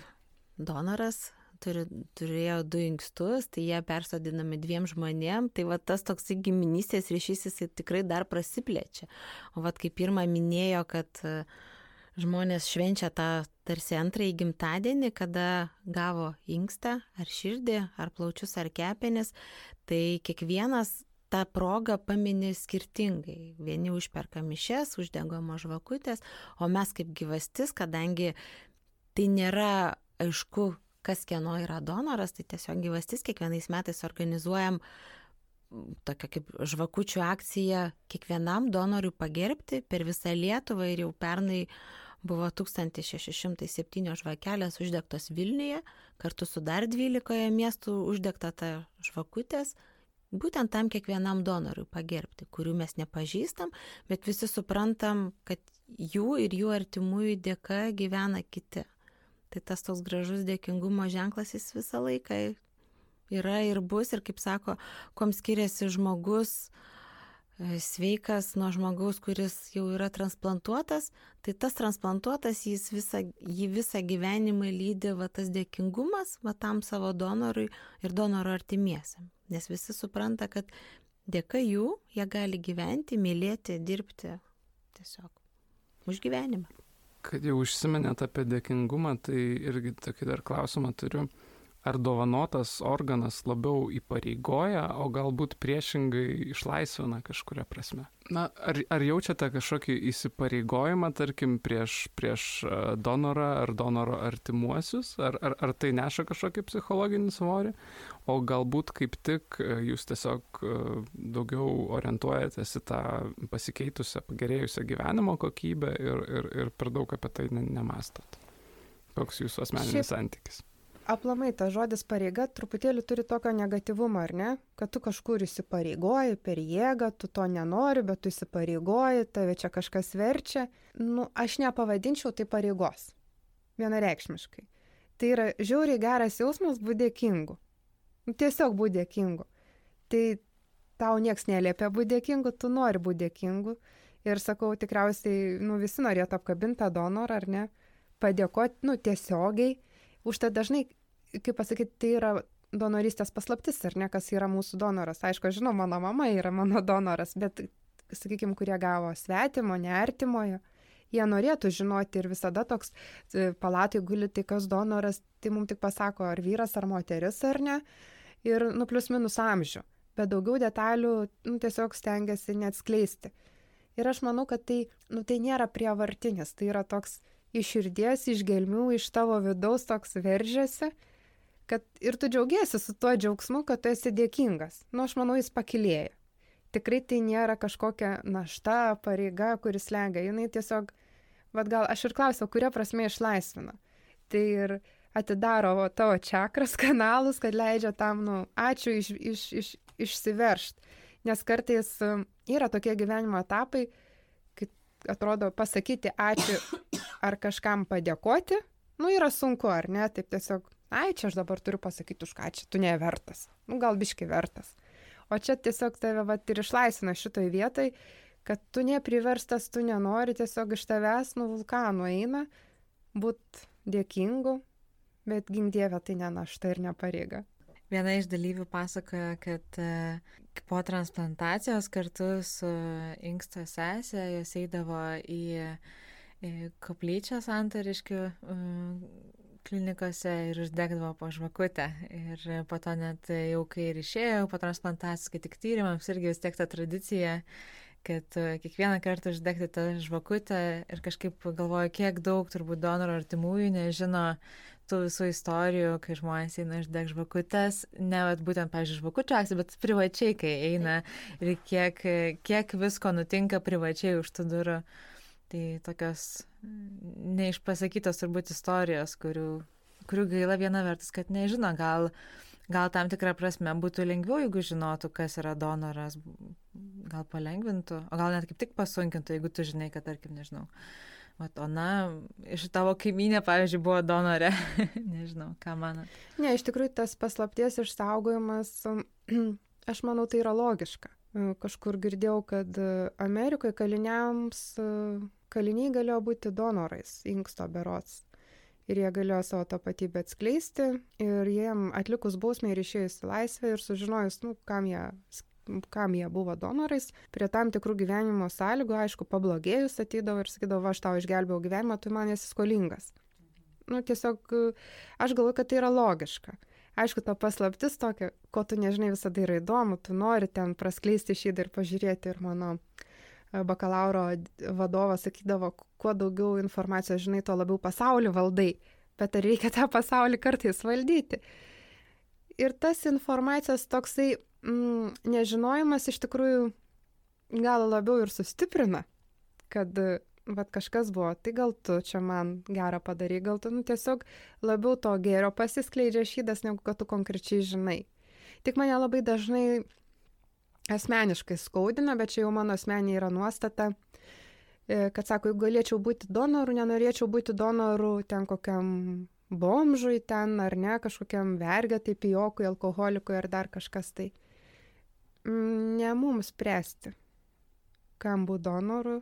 donoras turi, turėjo du inkstus, tai jie persodinami dviem žmonėm, tai va tas toks giminystės ryšys jis tikrai dar prasiplečia. O va kaip pirmą minėjo, kad uh, žmonės švenčia tą tarsi antrąjį gimtadienį, kada gavo inkstą ar širdį, ar plaučius, ar kepenis, tai kiekvienas tą progą paminė skirtingai. Vieni užperka mišes, uždegamo žvakutės, o mes kaip gyvastis, kadangi tai nėra aišku, kas kieno yra donoras, tai tiesiog gyvastis kiekvienais metais organizuojam tokia kaip žvakučių akcija kiekvienam donoriui pagerbti per visą Lietuvą ir jau pernai uh, buvo 1607 žvakelės uždegtos Vilniuje, kartu su dar 12 miestų uždegta ta žvakutės, būtent tam kiekvienam donorui pagerbti, kurių mes nepažįstam, bet visi suprantam, kad jų ir jų artimųjų dėka gyvena kiti. Tai tas toks gražus dėkingumo ženklas jis visą laiką yra ir bus ir kaip sako, kom skiriasi žmogus, uh, sveikas nuo žmogaus, kuris jau yra transplantuotas, tai tas transplantuotas jis visą, jį visą gyvenimą lydi va tas dėkingumas va tam savo donorui ir donoro artimiesiam. Nes visi supranta, kad dėka jų jie gali gyventi, mylėti, dirbti tiesiog už gyvenimą. Kad jau užsiminėt apie dėkingumą, tai irgi tokį dar klausimą turiu ar dovanotas organas labiau įpareigoja, o galbūt priešingai išlaisvina kažkuria prasme? Na, ar, ar jaučiate kažkokį įsipareigojimą, tarkim, prieš, prieš e, donorą ar donoro artimuosius, ar, ar, ar tai neša kažkokį psichologinį svorį, o galbūt kaip tik e, jūs tiesiog e, daugiau orientuojatės į tą pasikeitusią, pagerėjusią gyvenimo kokybę ir, ir, ir per daug apie tai nemastot? Koks jūsų asmeninis Šiaip... santykis? Aplamai tas žodis pareiga truputėlį turi tokio negatyvumo, ar ne? Kad tu kažkur įsipareigoji per jėgą, tu to nenori, bet tu įsipareigoji, tave čia kažkas verčia. Nu, aš nepavadinčiau tai pareigos. Vienareikšmiškai. Tai yra žiauriai geras jausmas būti dėkingu. Nu, tiesiog būti dėkingu. Tai tau nieks neliepia būti dėkingu, tu nori būti dėkingu. Ir sakau, tikriausiai, nu, visi norėtų apkabinti tą donorą, ar ne? Padėkoti, nu, tiesiogiai Užtat dažnai, kaip pasakyti, tai yra donorystės paslaptis, ar ne, kas yra mūsų donoras. Aišku, žinau, mano mama yra mano donoras, bet, sakykime, kurie gavo svetimo, neartimojo, jie norėtų žinoti ir visada toks e, palatai guli, tai kas donoras, tai mums tik pasako, ar vyras, ar moteris, ar ne, ir nu plus minus amžių, bet daugiau detalių nu, tiesiog stengiasi neatskleisti. Ir aš manau, kad tai, nu, tai nėra prievartinis, tai yra toks iš širdies, iš gelmių, iš tavo vidaus toks veržiasi, kad ir tu džiaugiesi su tuo džiaugsmu, kad tu esi dėkingas. Nu, aš manau, jis pakilėja. Tikrai tai nėra kažkokia našta, pareiga, kuris lengia. Jis tiesiog, vad gal aš ir klausiau, kuria prasme išlaisvina. Tai ir atidaro tavo čakras (laughs) kanalus, kad leidžia tam, nu, ačiū iš, iš, iš, išsiveršt. Nes kartais um, yra tokie gyvenimo etapai, atrodo pasakyti ačiū ar kažkam padėkoti, Nu, yra sunku, ar ne? Taip tiesiog, ai, čia aš dabar turiu pasakyti, už ką čia tu nevertas. Nu, gal biški vertas. O čia tiesiog tave vat, ir išlaisvina šitoj vietai, kad tu nepriverstas, tu nenori, tiesiog iš tavęs nuo vulkanų eina, būt dėkingu, bet gimdievė tai ne našta ir ne pareiga. Viena iš dalyvių pasakoja, kad po transplantacijos kartu su inksto sesė jos eidavo į koplyčią santariškių klinikose ir uždegdavo po žvakutę. Ir po to net jau kai ir išėjau po transplantacijos, kai tik tyrimams irgi vis tiek ta tradicija, kad kiekvieną kartą uždegti tą žvakutę ir kažkaip galvoju, kiek daug turbūt donorų artimųjų nežino tų visų istorijų, kai žmonės eina uždeg žvakutės, ne vat, būtent, pažiūrėjau, žvakučių akcijų, bet privačiai, kai eina ir kiek, kiek visko nutinka privačiai už tų durų. Tai tokios neišpasakytos turbūt istorijos, kurių, kurių gaila viena vertus, kad nežino, gal, gal tam tikrą prasme būtų lengviau, jeigu žinotų, kas yra donoras, gal palengvintų, o gal net kaip tik pasunkintų, jeigu tu žinai, kad, tarkim, nežinau, Vat ona iš tavo kaiminė, pavyzdžiui, buvo donorė. (laughs) Nežinau, ką manat. Ne, iš tikrųjų tas paslapties išsaugojimas, (clears throat) aš manau, tai yra logiška. Kažkur girdėjau, kad Amerikoje kaliniams, kaliniai galėjo būti donorais, inksto berots. Ir jie galėjo savo tapatybę atskleisti ir jiem atlikus bausmę ir išėjus į laisvę ir sužinojus, nu, kam jie kam jie buvo donorais, prie tam tikrų gyvenimo sąlygų, aišku, pablogėjus ateidavo ir sakydavo, aš tau išgelbėjau gyvenimą, tu man esi skolingas. Nu, tiesiog aš galvoju, kad tai yra logiška. Aišku ta paslaptis tokia ko tu nežinai visada yra įdomu tu nori ten praskleisti šydą ir pažiūrėti ir mano e, bakalauro vadovas sakydavo kuo daugiau informacijos žinai tuo labiau pasaulį valdai. Bet ar reikia tą pasaulį kartais valdyti? Ir tas informacijos toksai mm, nežinojimas iš tikrųjų gal labiau ir sustiprina kad vat kažkas buvo, tai gal tu čia man gerą padarai, gal tu nu, tiesiog labiau to gėrio pasiskleidžia šydas, negu kad tu konkrečiai žinai. Tik mane labai dažnai asmeniškai skaudina, bet čia jau mano asmenė yra nuostata, e, kad sako, jeigu galėčiau būti donoru, nenorėčiau būti donoru ten kokiam bomžui ten ar ne, kažkokiam vergetai, pijokui, alkoholikui ar dar kažkas tai. Ne mums spręsti, kam būti donoru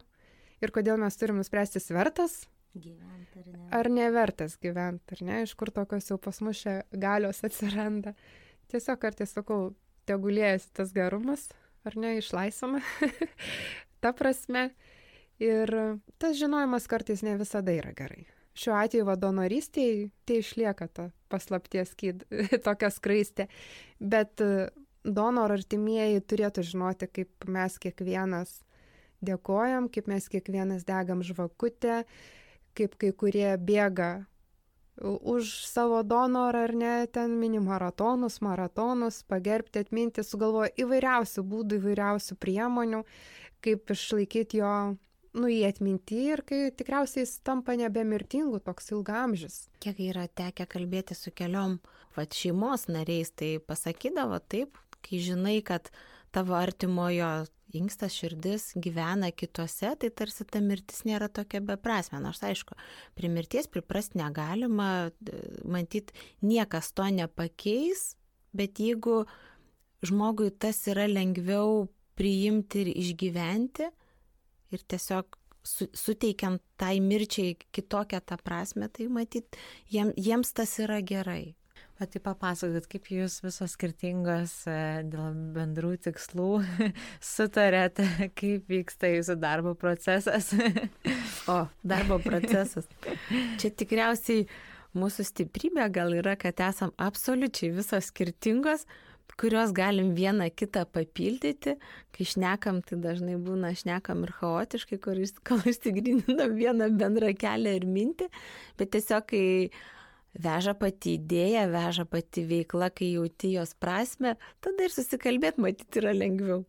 ir kodėl mes turim nuspręsti, jis vertas gyventi ar ne. Ar nevertas gyventi, ar ne, iš kur tokios jau pas mus čia galios atsiranda. Tiesiog kartais sakau, tegulėjasi tas gerumas, ar ne, išlaisvama. (laughs) Ta prasme. Ir tas žinojimas kartais ne visada yra gerai. Šiuo atveju vadonorystėje tai išlieka ta paslapties skyd, (laughs) tokia skraistė. Bet donoro artimieji turėtų žinoti, kaip mes kiekvienas dėkojam, kaip mes kiekvienas degam žvakutę, kaip kai kurie bėga už savo donorą ar ne, ten mini maratonus, maratonus, pagerbti, atminti, sugalvoja įvairiausių būdų, įvairiausių priemonių, kaip išlaikyti jo, nu, į atmintį ir kai tikriausiai jis tampa nebemirtingu, toks ilgamžis. Kiek yra tekę kalbėti su keliom, va, šeimos nariais, tai pasakydavo taip, kai žinai, kad tavo artimojo inkstas širdis gyvena kituose, tai tarsi ta mirtis nėra tokia beprasme. Nors aišku, prie mirties priprast negalima, matyt, niekas to nepakeis, bet jeigu žmogui tas yra lengviau priimti ir išgyventi ir tiesiog su, suteikiant tai mirčiai kitokią tą prasme, tai matyt, jiem, jiems tas yra gerai. O tai papasakot, kaip jūs visos skirtingos e, dėl bendrų tikslų (laughs) sutarėte, kaip vyksta jūsų darbo procesas. (laughs) o, darbo procesas. (laughs) Čia tikriausiai mūsų stiprybė gal yra, kad esam absoliučiai visos skirtingos, kurios galim vieną kitą papildyti. Kai šnekam, tai dažnai būna šnekam ir chaotiškai, kol išsigrininam vieną bendrą kelią ir mintį, bet tiesiog kai veža pati idėja, veža pati veikla, kai jauti jos prasme, tada ir susikalbėti matyti yra lengviau.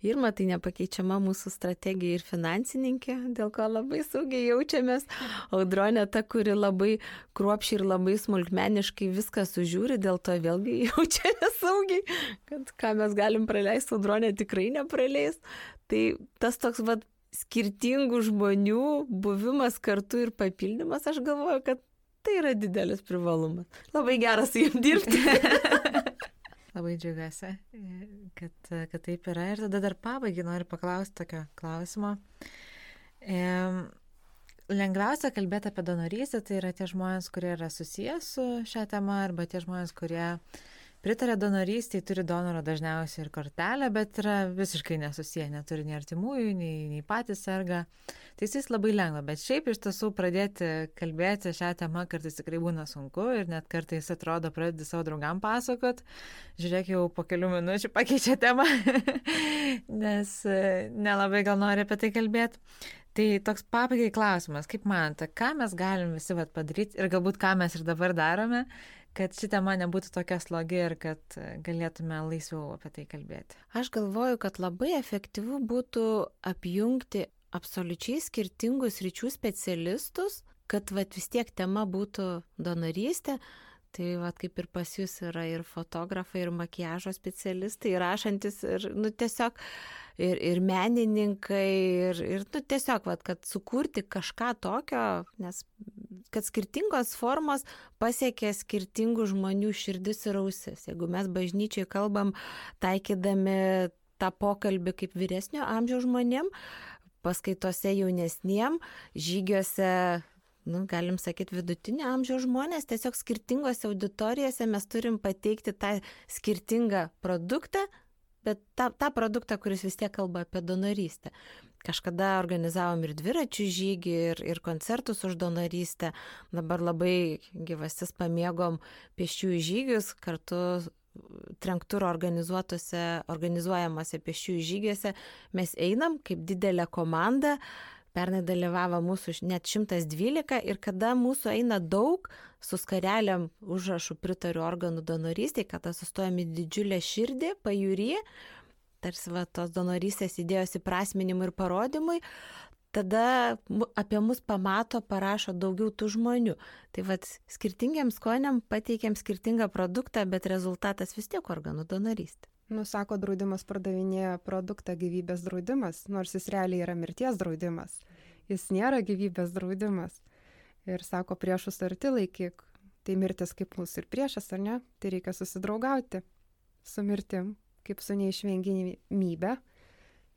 Irma tai nepakeičiama mūsų strategija ir finansininkė, dėl ko labai saugiai jaučiamės. Audronė ta, kuri labai kruopšiai ir labai smulkmeniškai viską sužiūri, dėl to vėlgi (laughs) jaučiamės saugiai, kad ką mes galim praleisti, audronė tikrai nepraleis. Tai tas toks vad skirtingų žmonių buvimas kartu ir papildymas, aš galvoju, kad Tai yra didelis privalumas. Labai geras su jiem dirbti. (laughs) Labai džiugiuosi, kad, kad taip yra. Ir tada dar pabaigai noriu paklausti tokio klausimo. E, lengviausia kalbėti apie donorystę, tai yra tie žmonės, kurie yra susijęs su šią temą, arba tie žmonės, kurie uh, pritaria donorystei, turi donoro dažniausiai ir kortelę, bet yra visiškai nesusiję, neturi nei artimųjų, nei, nei patys serga. Tai jis labai lengva, bet šiaip iš tiesų pradėti kalbėti šią temą kartais tikrai būna sunku ir net kartais atrodo pradedi savo draugam pasakot, žiūrėk jau po kelių minučių pakeičia temą, (laughs) nes e, nelabai gal nori apie tai kalbėti. Tai toks pabaigai klausimas, kaip manote, ką mes galim visi vat, padaryti ir galbūt ką mes ir dabar darome, kad ši tema nebūtų tokia slogi ir kad galėtume laisviau apie tai kalbėti? Aš galvoju, kad labai efektyvu būtų apjungti absoliučiai skirtingus ryčių specialistus, kad vat, vis tiek tema būtų donorystė. Tai vat, kaip ir pas jūs yra ir fotografai, ir makiažo specialistai, rašantis, ir nu, tiesiog ir, ir menininkai, ir, ir nu, tiesiog, vat, kad sukurti kažką tokio, nes kad skirtingos formos pasiekia skirtingų žmonių širdis ir ausis. Jeigu mes bažnyčiai kalbam, taikydami tą pokalbį kaip vyresnio amžiaus žmonėm, paskaitose jaunesniem, žygiuose nu, galim sakyti, vidutinio amžiaus žmonės, tiesiog skirtingose auditorijose mes turim pateikti tą skirtingą produktą, bet tą, tą produktą, kuris vis tiek kalba apie donorystę. Kažkada organizavom ir dviračių žygį, ir, ir koncertus už donorystę. Dabar labai gyvastis pamėgom pėsčiųjų žygius kartu trenktūro organizuojamuose pėsčiųjų žygiuose. Mes einam kaip didelė komanda, pernai dalyvavo mūsų net 112 ir kada mūsų eina daug, su skareliam užrašų pritariu organų donorystėje, kada sustojam į didžiulę širdį, pajūrį, tarsi va, tos donorystės idėjos įprasminimui ir parodymui, tada apie mus pamato, parašo daugiau tų žmonių. Tai vad skirtingiam skoniam pateikiam skirtingą produktą, bet rezultatas vis tiek organų donorystė. Nusako draudimas pardavinėja produktą gyvybės draudimas, nors jis realiai yra mirties draudimas. Jis nėra gyvybės draudimas. Ir sako, priešus arti laikyk. Tai mirtis kaip mūsų ir priešas, ar ne? Tai reikia susidraugauti su mirtim kaip su neišvengiamybe.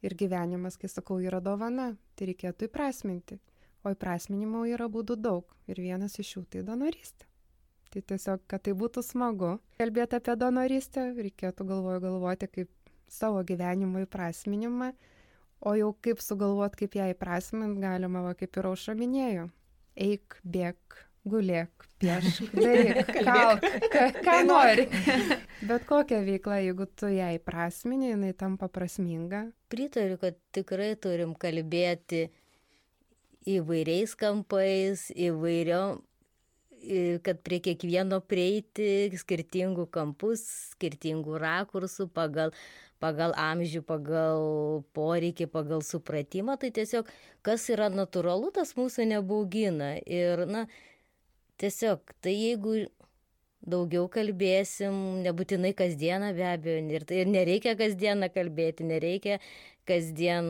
Ir gyvenimas, kai sakau, yra dovana, tai reikėtų įprasminti. O įprasminimo yra būdų daug. Ir vienas iš jų tai donorystė. Tai tiesiog, kad tai būtų smagu kalbėti apie donorystę, reikėtų galvoju galvoti kaip savo gyvenimo įprasminimą, o jau kaip sugalvoti, kaip ją įprasminti, galima, va, kaip ir aušra minėjo. Eik, bėk, gulėk, piešk, (laughs) daryk, kalk, ką, ką nori. (laughs) Bet kokia veikla, jeigu tu ją įprasmini, jinai tampa prasminga. Pritariu, kad tikrai turim kalbėti įvairiais kampais, įvairiom, kad prie kiekvieno prieiti skirtingų kampus, skirtingų rakursų pagal, pagal amžių, pagal poreikį, pagal supratimą. Tai tiesiog, kas yra natūralu, tas mūsų nebaugina. Ir, na, tiesiog, tai jeigu daugiau kalbėsim, nebūtinai kasdieną be abejo, ir, ir nereikia kasdieną kalbėti, nereikia kasdien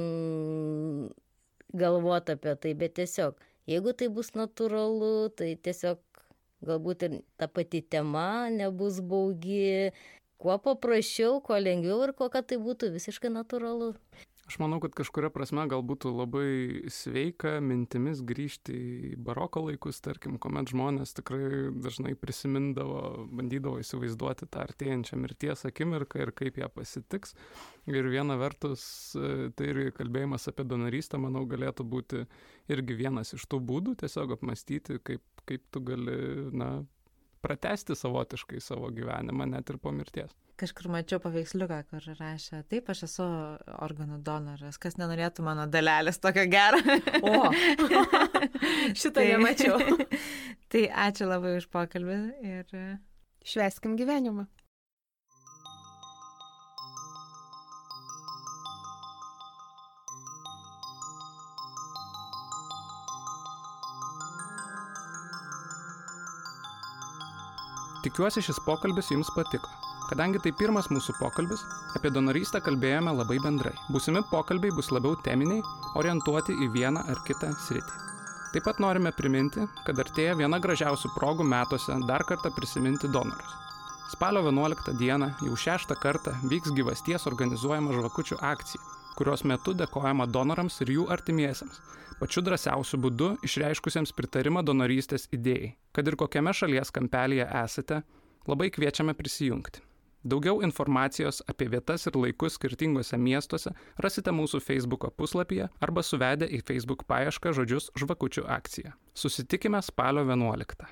galvoti apie tai, bet tiesiog, jeigu tai bus natūralu, tai tiesiog galbūt ir ta pati tema nebus baugi, kuo paprasčiau, kuo lengviau ir kuo kad tai būtų visiškai natūralu. Aš manau, kad kažkuria prasme gal būtų labai sveika mintimis grįžti į baroko laikus, tarkim, kuomet žmonės tikrai dažnai prisimindavo, bandydavo įsivaizduoti tą artėjančią mirties akimirką ir kaip ją pasitiks. Ir viena vertus, tai ir kalbėjimas apie donorystę, manau, galėtų būti irgi vienas iš tų būdų, tiesiog apmastyti, kaip, kaip tu gali, na, pratesti savotiškai savo gyvenimą net ir po mirties. Kažkur mačiau paveiksliuką, kur rašė, taip, aš esu organų donoras, kas nenorėtų mano dalelės tokio gero. O, (laughs) šitą tai, nemačiau. (laughs) tai ačiū labai už pokalbį ir šveskim gyvenimą. Tikiuosi šis pokalbis jums patiko. Kadangi tai pirmas mūsų pokalbis, apie donorystę kalbėjome labai bendrai. Būsimi pokalbiai bus labiau teminiai, orientuoti į vieną ar kitą sritį. Taip pat norime priminti, kad artėja viena gražiausių progų metuose dar kartą prisiminti donorus. Spalio 11 dieną jau šeštą kartą vyks gyvasties organizuojama žvakučių akcija, kurios metu dėkojama donorams ir jų artimiesiems, pačiu drąsiausiu būdu išreiškusiems pritarimą donorystės idėjai. Kad ir kokiame šalies kampelėje esate, labai kviečiame prisijungti. Daugiau informacijos apie vietas ir laikus skirtingose miestuose rasite mūsų Facebook puslapyje arba suvedę į Facebook paiešką žodžius žvakučių akcija. Susitikime spalio 11.